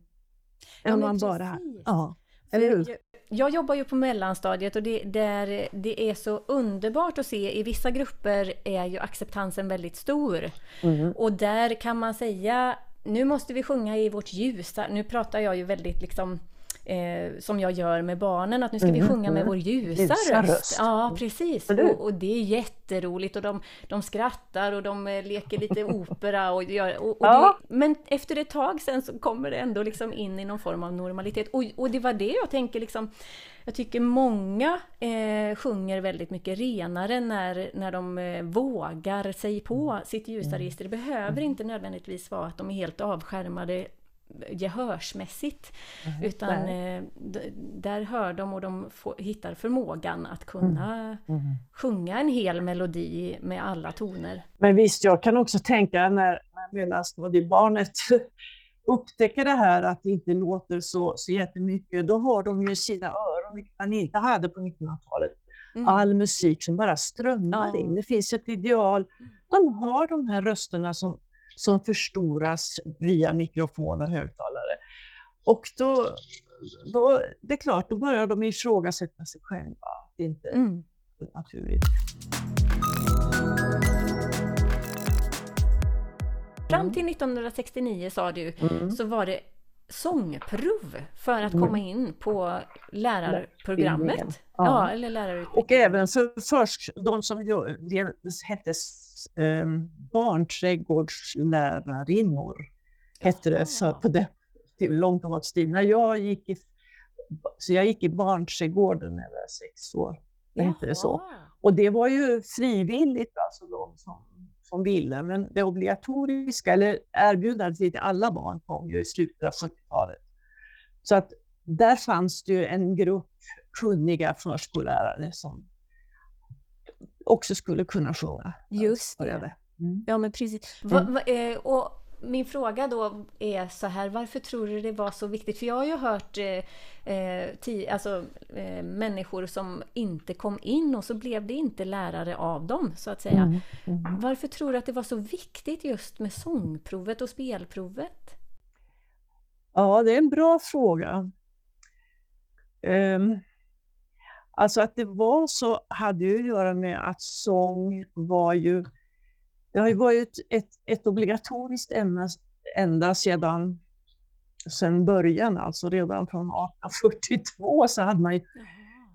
Speaker 2: Ja, än man bara... Ja, eller hur? Jag jobbar ju på mellanstadiet och det, där, det är så underbart att se. I vissa grupper är ju acceptansen väldigt stor. Mm. Och där kan man säga, nu måste vi sjunga i vårt ljusa. Nu pratar jag ju väldigt liksom eh, som jag gör med barnen, att nu ska mm. vi sjunga med vår ljusa, ljusa röst. röst. Ja, precis. Och, och, det är jätteroligt och de, de skrattar och de eh, leker lite opera. Och, gör, och, och ja. det, men efter ett tag sen så kommer det ändå liksom in i någon form av normalitet. Och, och det var det jag tänker liksom jag tycker många eh, sjunger väldigt mycket renare när, när de eh, vågar sig på mm. sitt ljusa mm. Det behöver mm. inte nödvändigtvis vara att de är helt avskärmade gehörsmässigt. Mm, utan eh, där hör de och de får, hittar förmågan att kunna mm, mm. sjunga en hel melodi med alla toner.
Speaker 1: Men visst, jag kan också tänka när, när barnet upptäcker det här att det inte låter så, så jättemycket, då har de ju sina öron, vilket man inte hade på 1900-talet. Mm. All musik som bara strömmar in. Det finns ett ideal. De har de här rösterna som som förstoras via mikrofon och högtalare. Och då, då, det är klart, då börjar de ifrågasätta sig själva. Det är inte mm. naturligt.
Speaker 2: Fram till 1969 sa du, mm. så var det sångprov för att komma mm. in på lärarprogrammet. Ja. ja eller lärarutbildningen.
Speaker 1: Och även för först, de som det hette um, barnträdgårdslärarinnor, hette det så på det, långt tillbaka tiden. När jag gick i, så jag gick i barnträdgården när jag var sex år. Det hette det så. Och det var ju frivilligt, alltså de som som ville, men det obligatoriska, eller erbjudandet till alla barn kom ju i slutet av 70-talet. Så att där fanns det ju en grupp kunniga förskollärare som också skulle kunna sjunga.
Speaker 2: Just det. Mm. Ja, men precis. Mm. Va, va, eh, och min fråga då är så här, varför tror du det var så viktigt? För jag har ju hört eh, eh, ti, alltså, eh, människor som inte kom in och så blev det inte lärare av dem, så att säga. Mm, mm. Varför tror du att det var så viktigt just med sångprovet och spelprovet?
Speaker 1: Ja, det är en bra fråga. Um, alltså att det var så hade ju att göra med att sång var ju det har ju varit ett, ett obligatoriskt ämne ända sedan, sedan början, alltså redan från 1842 så hade man ju,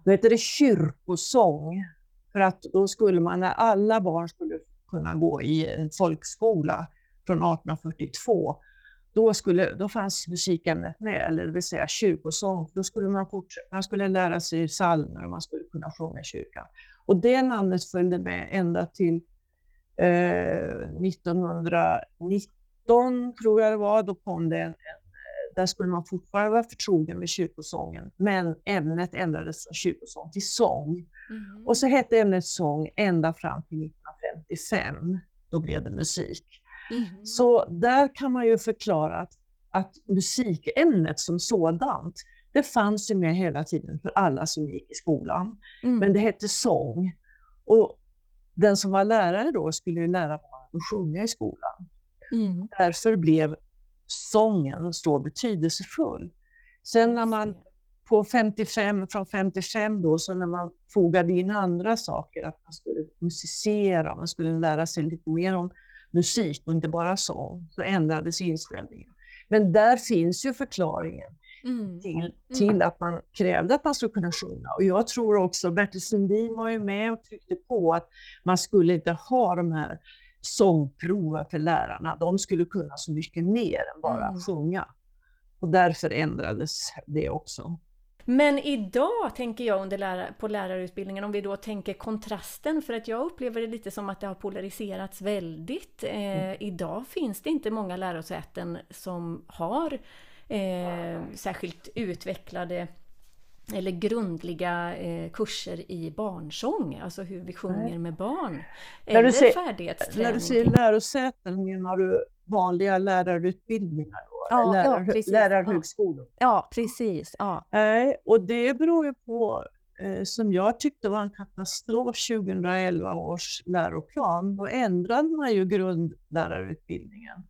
Speaker 1: då hette det kyrkosång. För att då skulle man, när alla barn skulle kunna gå i en folkskola från 1842, då, skulle, då fanns musikämnet med, eller det vill säga kyrkosång. Då skulle man, fortsätta, man skulle lära sig psalmer och man skulle kunna sjunga i kyrkan. Och det namnet följde med ända till 1919 eh, tror jag det var, då kom det en, en där skulle man fortfarande vara förtrogen med kyrkosången, men ämnet ändrades från kyrkosång till sång. Mm. Och så hette ämnet sång ända fram till 1955. Då blev det musik. Mm. Så där kan man ju förklara att, att musikämnet som sådant, det fanns ju med hela tiden för alla som gick i skolan. Mm. Men det hette sång. Och den som var lärare då skulle ju lära barnen att sjunga i skolan. Mm. Därför blev sången så betydelsefull. Sen när man på 55, från 55 då, så när man fogade in andra saker, att man skulle musicera, man skulle lära sig lite mer om musik och inte bara sång, så ändrades inställningen. Men där finns ju förklaringen mm. till, mm. till att man krävde att man skulle kunna sjunga. Och jag tror också, Bertil Sundin var ju med och tryckte på att man skulle inte ha de här sångproven för lärarna. De skulle kunna så mycket mer än bara mm. sjunga. Och därför ändrades det också.
Speaker 2: Men idag tänker jag under lärar, på lärarutbildningen, om vi då tänker kontrasten, för att jag upplever det lite som att det har polariserats väldigt. Eh, mm. Idag finns det inte många lärosäten som har eh, särskilt utvecklade eller grundliga eh, kurser i barnsång, alltså hur vi sjunger med barn. Eller färdighetsträning.
Speaker 1: När du säger lärosäten menar du vanliga lärarutbildningar? Ja, Lärar, ja, lärarhögskolor?
Speaker 2: Ja, precis. Ja.
Speaker 1: Nej, och det beror ju på, eh, som jag tyckte var en katastrof, 2011 års läroplan. Då ändrade man ju grundlärarutbildningen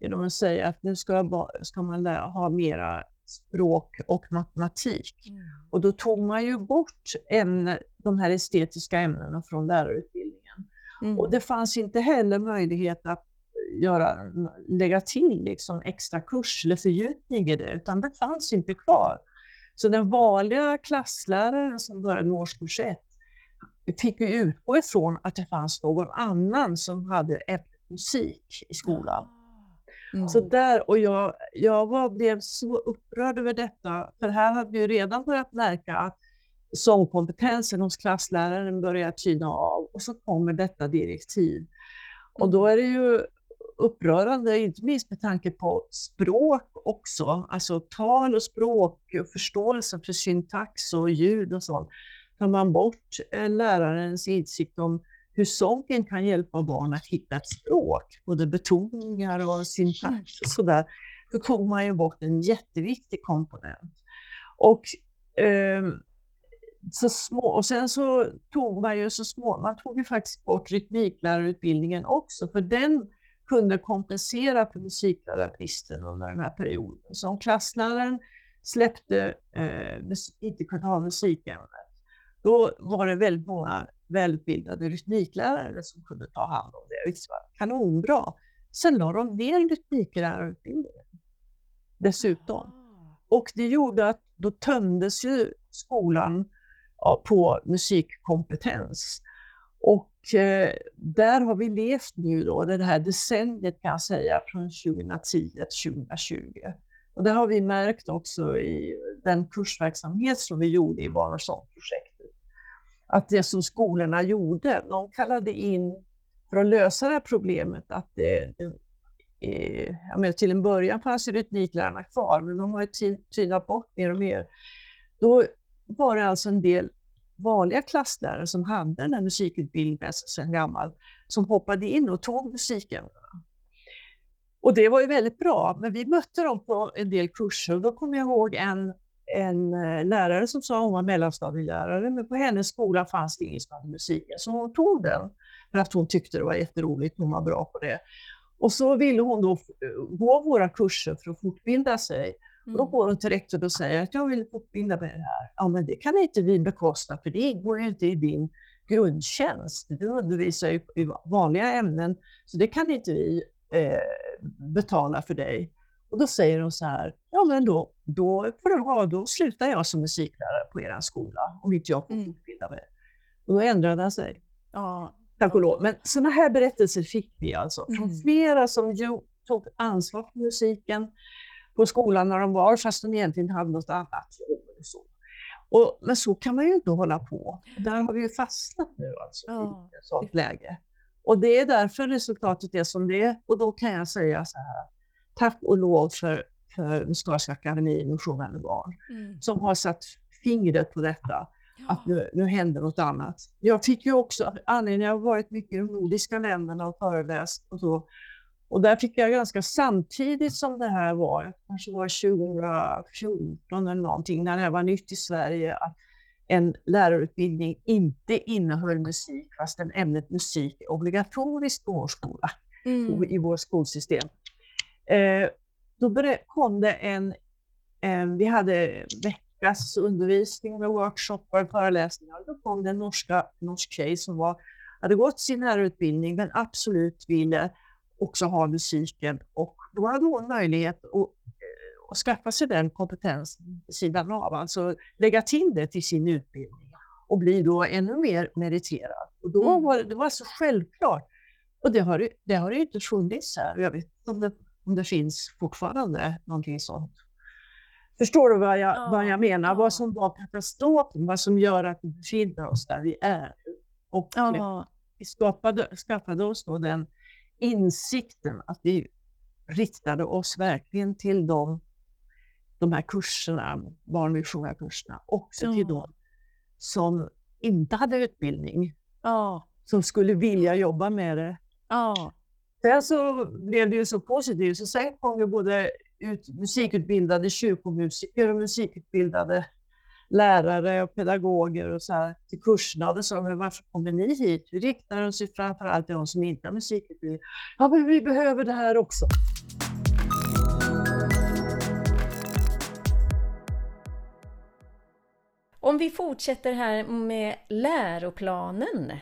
Speaker 1: genom att säga att nu ska, ska man lära, ha mera språk och matematik. Mm. Och då tog man ju bort ämne, de här estetiska ämnena från lärarutbildningen. Mm. Och det fanns inte heller möjlighet att göra, lägga till liksom extra kurs eller fördjupning i det, utan det fanns inte kvar. Så den vanliga klassläraren som började med årskurs 1 fick ju utgå ifrån att det fanns någon annan som hade musik i skolan. Mm. Så där, och jag, jag var, blev så upprörd över detta, för här hade vi redan börjat märka att sångkompetensen hos klassläraren börjar tyna av och så kommer detta direktiv. Och då mm. är det ju upprörande, inte minst med tanke på språk också, alltså tal och språk, och förståelse för syntax och ljud och sånt. Tar man bort eh, lärarens insikt om hur sången kan hjälpa barn att hitta ett språk, både betoningar och syntax och sådär, då tog man ju bort en jätteviktig komponent. Och, eh, så små, och sen så tog man ju så små, man tog ju faktiskt bort rytmiklärarutbildningen också, för den kunde kompensera för musiklärarbristen under den här perioden. Så om klassläraren släppte eh, inte kunde ha musikämnet, då var det väldigt många välutbildade rytmiklärare som kunde ta hand om det. Det var kanonbra. Sen la de ner rytmiklärarutbildningen dessutom. Ah. Och det gjorde att då tömdes ju skolan på musikkompetens. Och eh, där har vi levt nu då, det här decenniet kan jag säga, från 2010 till 2020. Och det har vi märkt också i den kursverksamhet som vi gjorde i Barn och sångprojektet. Att det som skolorna gjorde, de kallade in för att lösa det här problemet att det, eh, eh jag menar, till en början fanns ju rytmiklärarna kvar, men de har ju tynat bort mer och mer. Då var det alltså en del vanliga klasslärare som hade den här musikutbildningen sedan gammalt, som hoppade in och tog musikämnena. Och det var ju väldigt bra, men vi mötte dem på en del kurser och då kommer jag ihåg en, en eh, lärare som sa hon var mellanstadielärare, men på hennes skola fanns det ingen som hade musik, så hon tog den för att hon tyckte det var jätteroligt, hon var bra på det. Och så ville hon då gå våra kurser för att fortbilda sig. Och då mm. går hon till rektorn och säger att jag vill fortbilda mig här. Ja, men det kan inte vi bekosta för det ingår inte i din grundtjänst. Du undervisar ju i vanliga ämnen så det kan inte vi eh, betala för dig. Och då säger hon så här, ja men då, då, får du ha, då slutar jag som musiklärare på er skola om inte jag får mm. fortbilda mig. Och då ändrade han sig. Ja. Tack och lov. Men sådana här berättelser fick vi alltså från mm. flera som tog ansvar för musiken på skolan när de var, fast de egentligen hade något annat Så. Och, men så kan man ju inte hålla på. Där har vi fastnat nu alltså, ja. i ett sådant läge. Och det är därför resultatet är som det är. Och då kan jag säga så här, tack och lov för, för Musikaliska akademin och Sjungande barn, mm. som har satt fingret på detta, ja. att nu, nu händer något annat. Jag fick ju också anledning, jag har varit mycket i de nordiska länderna och föreläst och så, och där fick jag ganska samtidigt som det här var, kanske var 2014 eller någonting, när det här var nytt i Sverige, att en lärarutbildning inte innehöll musik, fastän ämnet musik är obligatoriskt på vår skola, mm. i vårt skolsystem. Eh, då kom det en, vi hade veckas undervisning med workshoppar och föreläsningar. Då kom det en norska, norsk tjej som var, hade gått sin lärarutbildning men absolut ville också ha musiken och då hade hon möjlighet att, att skaffa sig den kompetensen sidan av, alltså lägga till det till sin utbildning och bli då ännu mer meriterad. Och då mm. var det, det var så självklart. Och det har, det har ju inte funnits här. Jag vet inte om det, om det finns fortfarande någonting sånt. Förstår du vad jag, ja, vad jag menar? Ja. Vad som var katastrofen, vad som gör att vi befinner oss där vi är. Och ja. vi skapade, skaffade oss då den insikten att vi riktade oss verkligen till de, de här kurserna, barnvisionärkurserna, också ja. till de som inte hade utbildning, ja. som skulle vilja jobba med det. Ja. Sen så blev det ju så positivt, så sen kom ju både ut, musikutbildade kyrkomusiker och musikutbildade lärare och pedagoger och så här, till kurserna. Och då sa de, varför kommer ni hit? Vi riktar oss ju framförallt till de som inte har musikutbildning. Ja, men vi behöver det här också.
Speaker 2: Om vi fortsätter här med läroplanen.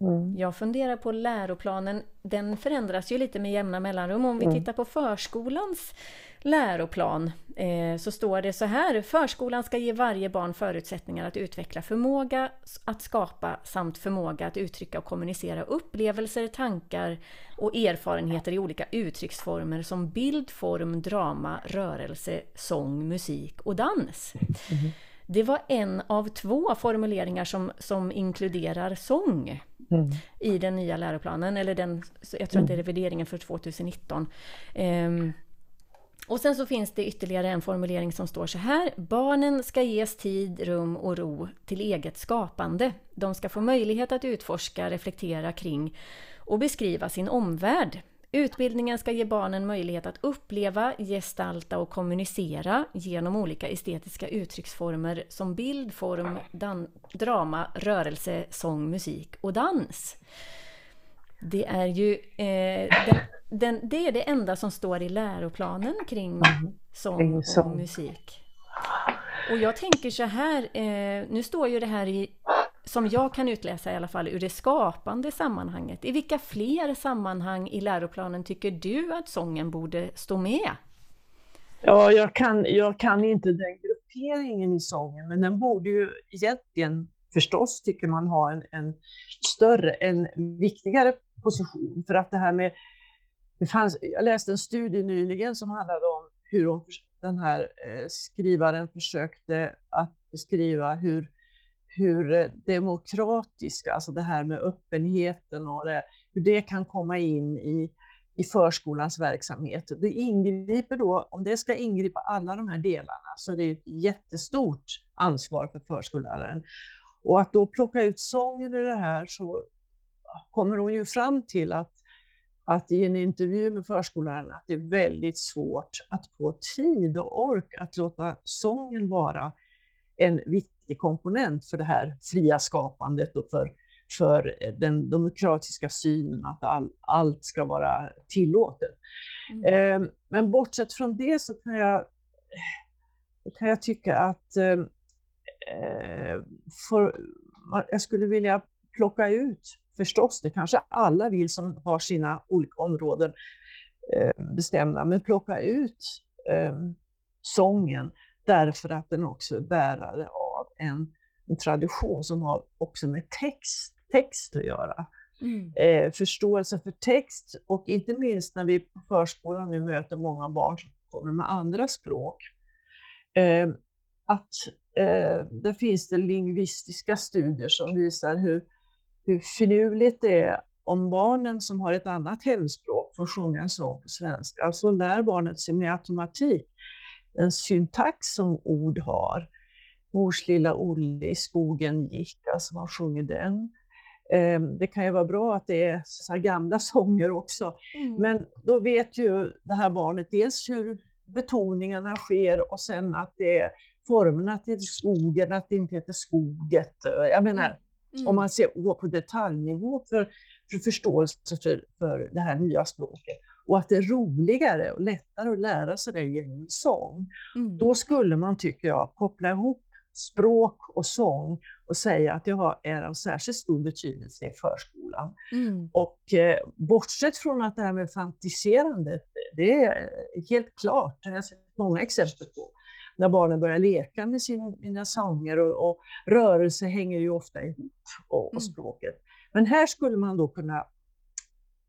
Speaker 2: Mm. Jag funderar på läroplanen, den förändras ju lite med jämna mellanrum. Om vi mm. tittar på förskolans läroplan eh, så står det så här. Förskolan ska ge varje barn förutsättningar att utveckla förmåga att skapa samt förmåga att uttrycka och kommunicera upplevelser, tankar och erfarenheter i olika uttrycksformer som bild, form, drama, rörelse, sång, musik och dans. Mm. Det var en av två formuleringar som, som inkluderar sång mm. i den nya läroplanen, eller den, jag tror att det är mm. revideringen för 2019. Um, och sen så finns det ytterligare en formulering som står så här. Barnen ska ges tid, rum och ro till eget skapande. De ska få möjlighet att utforska, reflektera kring och beskriva sin omvärld. Utbildningen ska ge barnen möjlighet att uppleva, gestalta och kommunicera genom olika estetiska uttrycksformer som bild, form, drama, rörelse, sång, musik och dans. Det är ju eh, den, den, det är det enda som står i läroplanen kring mm. sång och musik. Och jag tänker så här, eh, nu står ju det här i, som jag kan utläsa i alla fall, ur det skapande sammanhanget. I vilka fler sammanhang i läroplanen tycker du att sången borde stå med?
Speaker 1: Ja, jag kan, jag kan inte den grupperingen i sången, men den borde ju egentligen förstås, tycker man, ha en, en större, en viktigare position. För att det här med... Det fanns, jag läste en studie nyligen som handlade om hur hon, den här eh, skrivaren försökte att beskriva hur, hur eh, demokratiska, alltså det här med öppenheten och det, hur det kan komma in i, i förskolans verksamhet. Det ingriper då, om det ska ingripa alla de här delarna, så det är ett jättestort ansvar för förskolläraren. Och att då plocka ut sången i det här så kommer hon ju fram till att, att i en intervju med förskolläraren att det är väldigt svårt att få tid och ork att låta sången vara en viktig komponent för det här fria skapandet och för, för den demokratiska synen att all, allt ska vara tillåtet. Mm. Eh, men bortsett från det så kan jag, kan jag tycka att eh, för, jag skulle vilja plocka ut förstås, det kanske alla vill som har sina olika områden eh, bestämda, men plocka ut eh, sången därför att den också är bärare en, en tradition som har också med text, text att göra. Mm. Eh, förståelse för text och inte minst när vi på förskolan nu möter många barn som kommer med andra språk. Eh, att eh, där finns det lingvistiska studier som visar hur hur finurligt det är om barnen som har ett annat hemspråk får sjunga en sång på svenska. Alltså lär barnet sig med automatik den syntax som ord har. Mors lilla Olle i skogen gick, alltså man sjunger den. Ehm, det kan ju vara bra att det är så gamla sånger också. Mm. Men då vet ju det här barnet dels hur betoningarna sker och sen att det är formerna till skogen, att det inte heter skoget. Jag menar, Mm. Om man ser på detaljnivå för, för förståelse för, för det här nya språket. Och att det är roligare och lättare att lära sig det genom sång. Mm. Då skulle man, tycker jag, koppla ihop språk och sång och säga att det är av särskilt stor betydelse i förskolan. Mm. Och eh, bortsett från att det här med fantiserandet, det är helt klart, det har jag sett många exempel på, när barnen börjar leka med sina sånger och, och rörelse hänger ju ofta ihop och, och mm. språket. Men här skulle man då kunna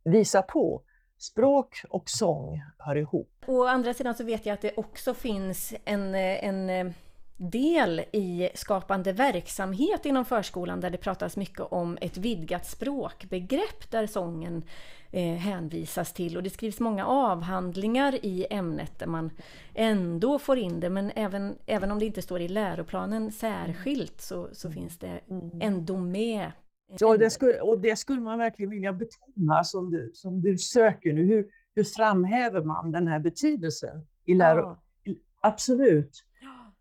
Speaker 1: visa på språk och sång hör ihop.
Speaker 2: Å andra sidan så vet jag att det också finns en, en del i skapande verksamhet inom förskolan där det pratas mycket om ett vidgat språkbegrepp där sången eh, hänvisas till och det skrivs många avhandlingar i ämnet där man ändå får in det men även, även om det inte står i läroplanen särskilt så, så mm. finns det ändå med.
Speaker 1: Ja, det skulle, och det skulle man verkligen vilja betona som du, som du söker nu. Hur, hur framhäver man den här betydelsen i läroplanen? Ja. Absolut.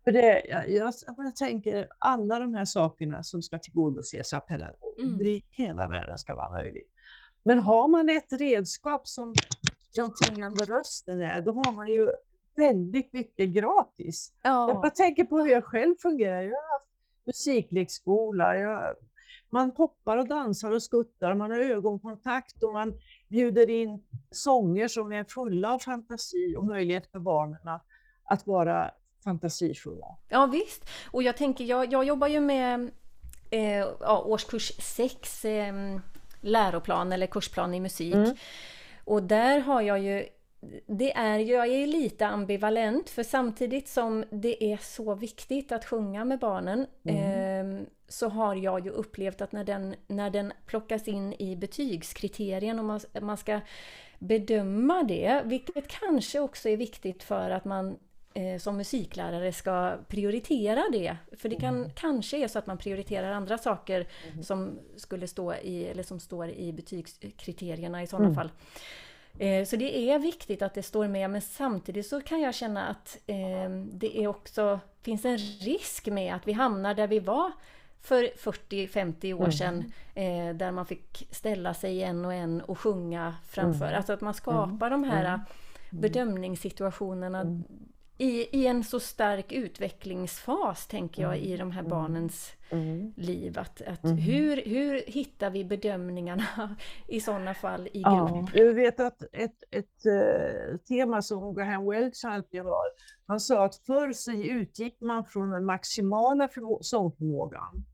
Speaker 1: För det, jag, jag, jag, tänker alla de här sakerna som ska tillgodoses av pedagoger, mm. i hela världen ska vara möjligt. Men har man ett redskap som den tvingande rösten är, då har man ju väldigt mycket gratis. Ja. Jag tänker på hur jag själv fungerar. Jag har haft musiklekskola, jag, man hoppar och dansar och skuttar, man har ögonkontakt och man bjuder in sånger som är fulla av fantasi och möjlighet för barnen att vara fantasifulla.
Speaker 2: Ja visst, och jag tänker, jag, jag jobbar ju med eh, ja, årskurs 6 eh, läroplan eller kursplan i musik. Mm. Och där har jag ju det är ju, jag är lite ambivalent för samtidigt som det är så viktigt att sjunga med barnen mm. eh, så har jag ju upplevt att när den, när den plockas in i betygskriterien och man, man ska bedöma det, vilket kanske också är viktigt för att man eh, som musiklärare ska prioritera det. För det kan mm. kanske är så att man prioriterar andra saker mm. som skulle stå i, eller som står i betygskriterierna i sådana mm. fall. Eh, så det är viktigt att det står med men samtidigt så kan jag känna att eh, det är också finns en risk med att vi hamnar där vi var för 40-50 år mm. sedan eh, där man fick ställa sig en och en och sjunga framför. Mm. Alltså att man skapar mm. de här mm. bedömningssituationerna mm i, i en så stark utvecklingsfas, tänker jag, i de här mm. barnens mm. liv. Att, att mm. hur, hur hittar vi bedömningarna i sådana fall i grupp?
Speaker 1: Ja, jag vet att ett, ett uh, tema som Graham Welch alltid har, han sa att förr så utgick man från den maximala sångförmågan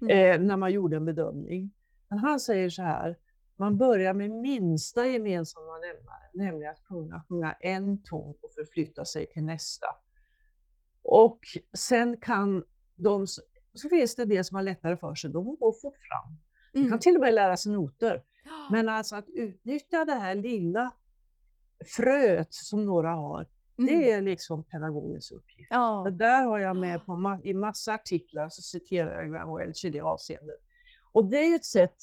Speaker 1: mm. eh, när man gjorde en bedömning. Men han säger så här, man börjar med minsta gemensamma nämnare, nämligen att kunna sjunga en ton och förflytta sig till nästa. Och sen kan de, så finns det det som har lättare för sig, de går fort fram. De kan mm. till och med lära sig noter. Men alltså att utnyttja det här lilla fröet som några har, mm. det är liksom pedagogens uppgift. Ja. Det där har jag med på i massa artiklar, så citerar jag Graham Welch i det avseendet. Och det är ett sätt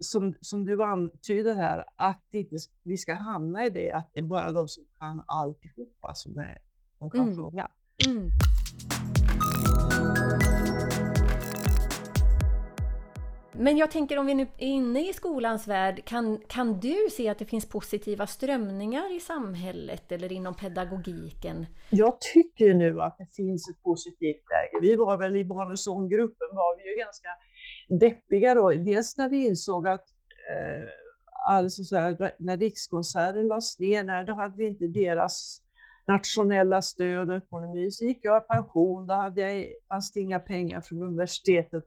Speaker 1: som, som du antyder här, att inte, vi ska hamna i det att det är bara de som kan alltihopa som, är, som kan mm. sjunga. Mm.
Speaker 2: Men jag tänker om vi nu är inne i skolans värld, kan, kan du se att det finns positiva strömningar i samhället eller inom pedagogiken?
Speaker 1: Jag tycker nu att det finns ett positivt läge. Vi var väl i barn och sånggruppen var vi ju ganska deppiga då. Dels när vi insåg att eh, alltså så här, när Rikskonserten lades ner, när då hade vi inte deras nationella stöd och ekonomi. Så gick jag i pension, då hade jag, fanns det inga pengar från universitetet.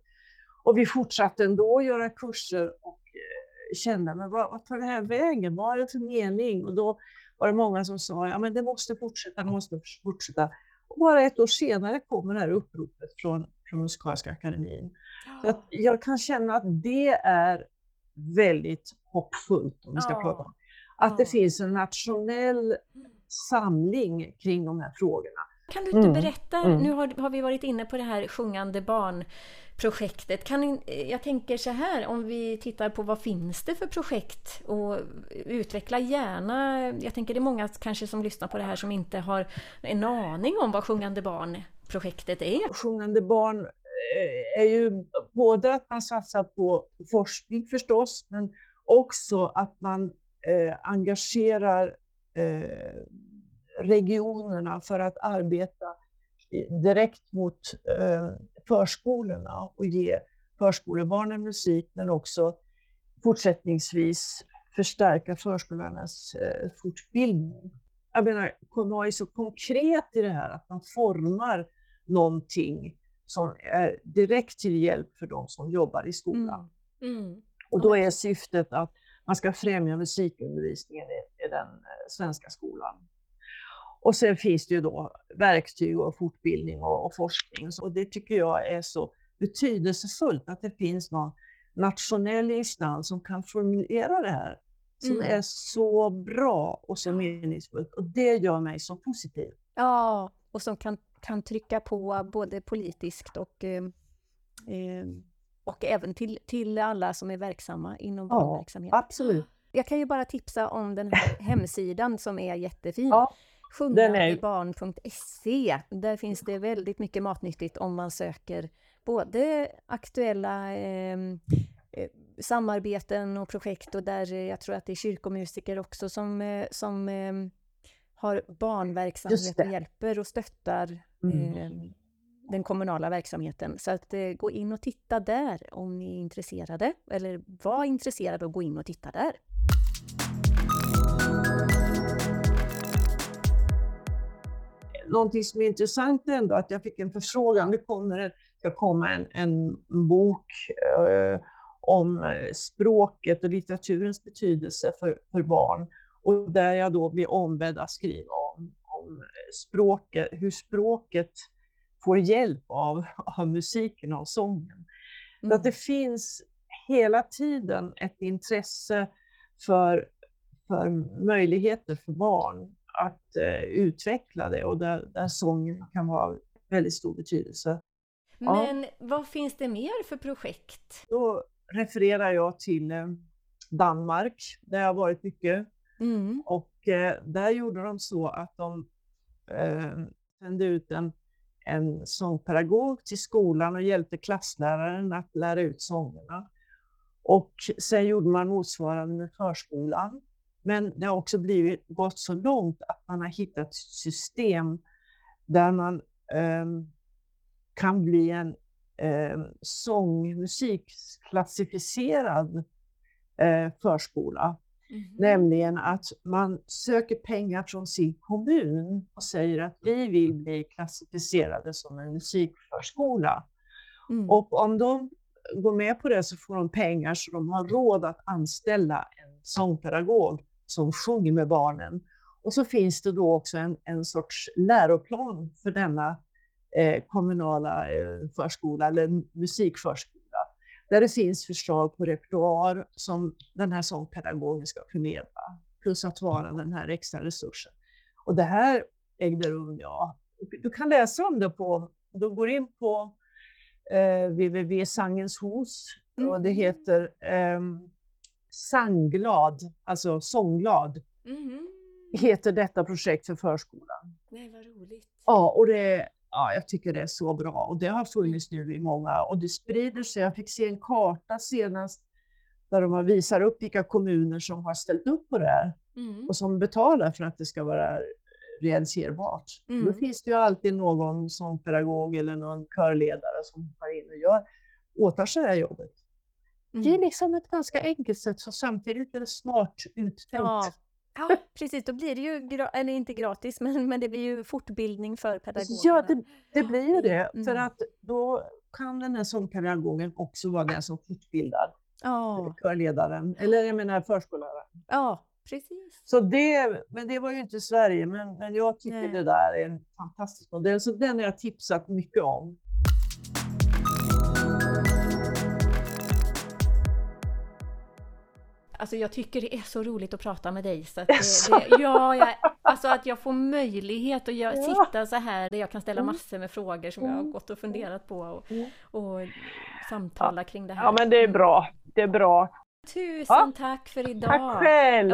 Speaker 1: Och vi fortsatte ändå att göra kurser och eh, kände, men vad, vad tar det här vägen? Vad är det för mening? Och då var det många som sa, ja men det måste fortsätta, det måste fortsätta. Och bara ett år senare kommer det här uppropet från, från Musikaliska akademin. Att jag kan känna att det är väldigt hoppfullt, om vi ska ja. prata om att det finns en nationell samling kring de här frågorna.
Speaker 2: Kan du inte mm. berätta, mm. nu har, har, vi varit inne på det här sjungande barn-projektet. Kan, jag tänker så här, om vi tittar på vad finns det för projekt och utveckla gärna, jag tänker det är många kanske som lyssnar på det här som inte har en aning om vad sjungande barn-projektet är.
Speaker 1: Sjungande barn Eh, är ju både att man satsar på forskning förstås, men också att man eh, engagerar eh, regionerna för att arbeta direkt mot eh, förskolorna och ge förskolebarnen musik, men också fortsättningsvis förstärka förskolornas eh, fortbildning. Jag menar, KMA är så konkret i det här, att man formar någonting som är direkt till hjälp för de som jobbar i skolan. Mm. Mm. Och då är syftet att man ska främja musikundervisningen i, i den eh, svenska skolan. Och sen finns det ju då verktyg och fortbildning och, och forskning. Och det tycker jag är så betydelsefullt att det finns någon nationell instans som kan formulera det här. Som mm. är så bra och så meningsfullt. Och det gör mig så positiv.
Speaker 2: Ja, och som kan, kan trycka på både politiskt och, eh, eh, och även till, till alla som är verksamma inom ja, barnverksamhet.
Speaker 1: Absolut.
Speaker 2: Jag kan ju bara tipsa om den här hemsidan som är jättefin. Ja, Sjungandebarn.se. Där finns det väldigt mycket matnyttigt om man söker både aktuella ehm, eh, samarbeten och projekt och där jag tror att det är kyrkomusiker också som, eh, som eh, har barnverksamhet och hjälper och stöttar mm. eh, den kommunala verksamheten. Så att eh, gå in och titta där om ni är intresserade, eller var intresserade och gå in och titta där.
Speaker 1: Någonting som är intressant ändå, att jag fick en förfrågan, det kommer, ska komma en, en bok eh, om eh, språket och litteraturens betydelse för, för barn. Och där jag då blir ombedd att skriva om, om språket, hur språket får hjälp av, av musiken och sången. Mm. Så att det finns hela tiden ett intresse för, för möjligheter för barn att uh, utveckla det och där, där sången kan vara väldigt stor betydelse.
Speaker 2: Men ja. vad finns det mer för projekt?
Speaker 1: Då refererar jag till eh, Danmark, där jag har varit mycket. Mm. Och eh, där gjorde de så att de eh, Eh, sände ut en, en sångpedagog till skolan och hjälpte klassläraren att lära ut sångerna. Och sen gjorde man motsvarande med förskolan. Men det har också blivit, gått så långt att man har hittat ett system där man eh, kan bli en eh, sångmusikklassificerad eh, förskola. Mm. Nämligen att man söker pengar från sin kommun och säger att vi vill bli klassificerade som en musikförskola. Mm. Och om de går med på det så får de pengar så de har råd att anställa en sångpedagog som sjunger med barnen. Och så finns det då också en, en sorts läroplan för denna eh, kommunala eh, förskola eller musikförskola där det finns förslag på repertoar som den här sångpedagogen ska förmedla, plus att vara den här extra resursen. Och det här ägde rum, ja. Du kan läsa om det på, du går in på eh, www Sangens hus mm. och det heter eh, Sangglad, alltså sångglad, mm. heter detta projekt för förskolan.
Speaker 2: Nej, vad roligt.
Speaker 1: Ja, och det, ja, jag tycker det är så bra och det har funnits nu i många och det sprider sig. Jag fick se en karta senast där de visar upp vilka kommuner som har ställt upp på det här mm. och som betalar för att det ska vara realiserbart. Mm. Då finns det ju alltid någon som pedagog eller någon körledare som tar in och gör, åtar sig det här jobbet. Mm. Det är mm. liksom ett ganska enkelt sätt, så samtidigt är det smart uttänkt.
Speaker 2: Ja, Ja, precis. Då blir det ju, eller inte gratis, men, men det blir ju fortbildning för pedagogerna.
Speaker 1: Ja, det, det blir ju det. Mm. För att då kan den här sångpedagogen också vara den som fortbildar oh. körledaren, eller jag menar förskolläraren.
Speaker 2: Ja, precis.
Speaker 1: Så det, men det var ju inte Sverige, men, men jag tycker Nej. det där är en fantastisk modell. Så den har jag tipsat mycket om.
Speaker 2: Alltså jag tycker det är så roligt att prata med dig. Så att det, det, ja, jag, alltså att jag får möjlighet att jag, ja. sitta så här där jag kan ställa mm. massor med frågor som jag har mm. gått och funderat på och, mm. och samtala ja. kring det här.
Speaker 1: Ja men det är bra. Det är bra.
Speaker 2: Tusen ja. tack för idag!
Speaker 1: Tack själv!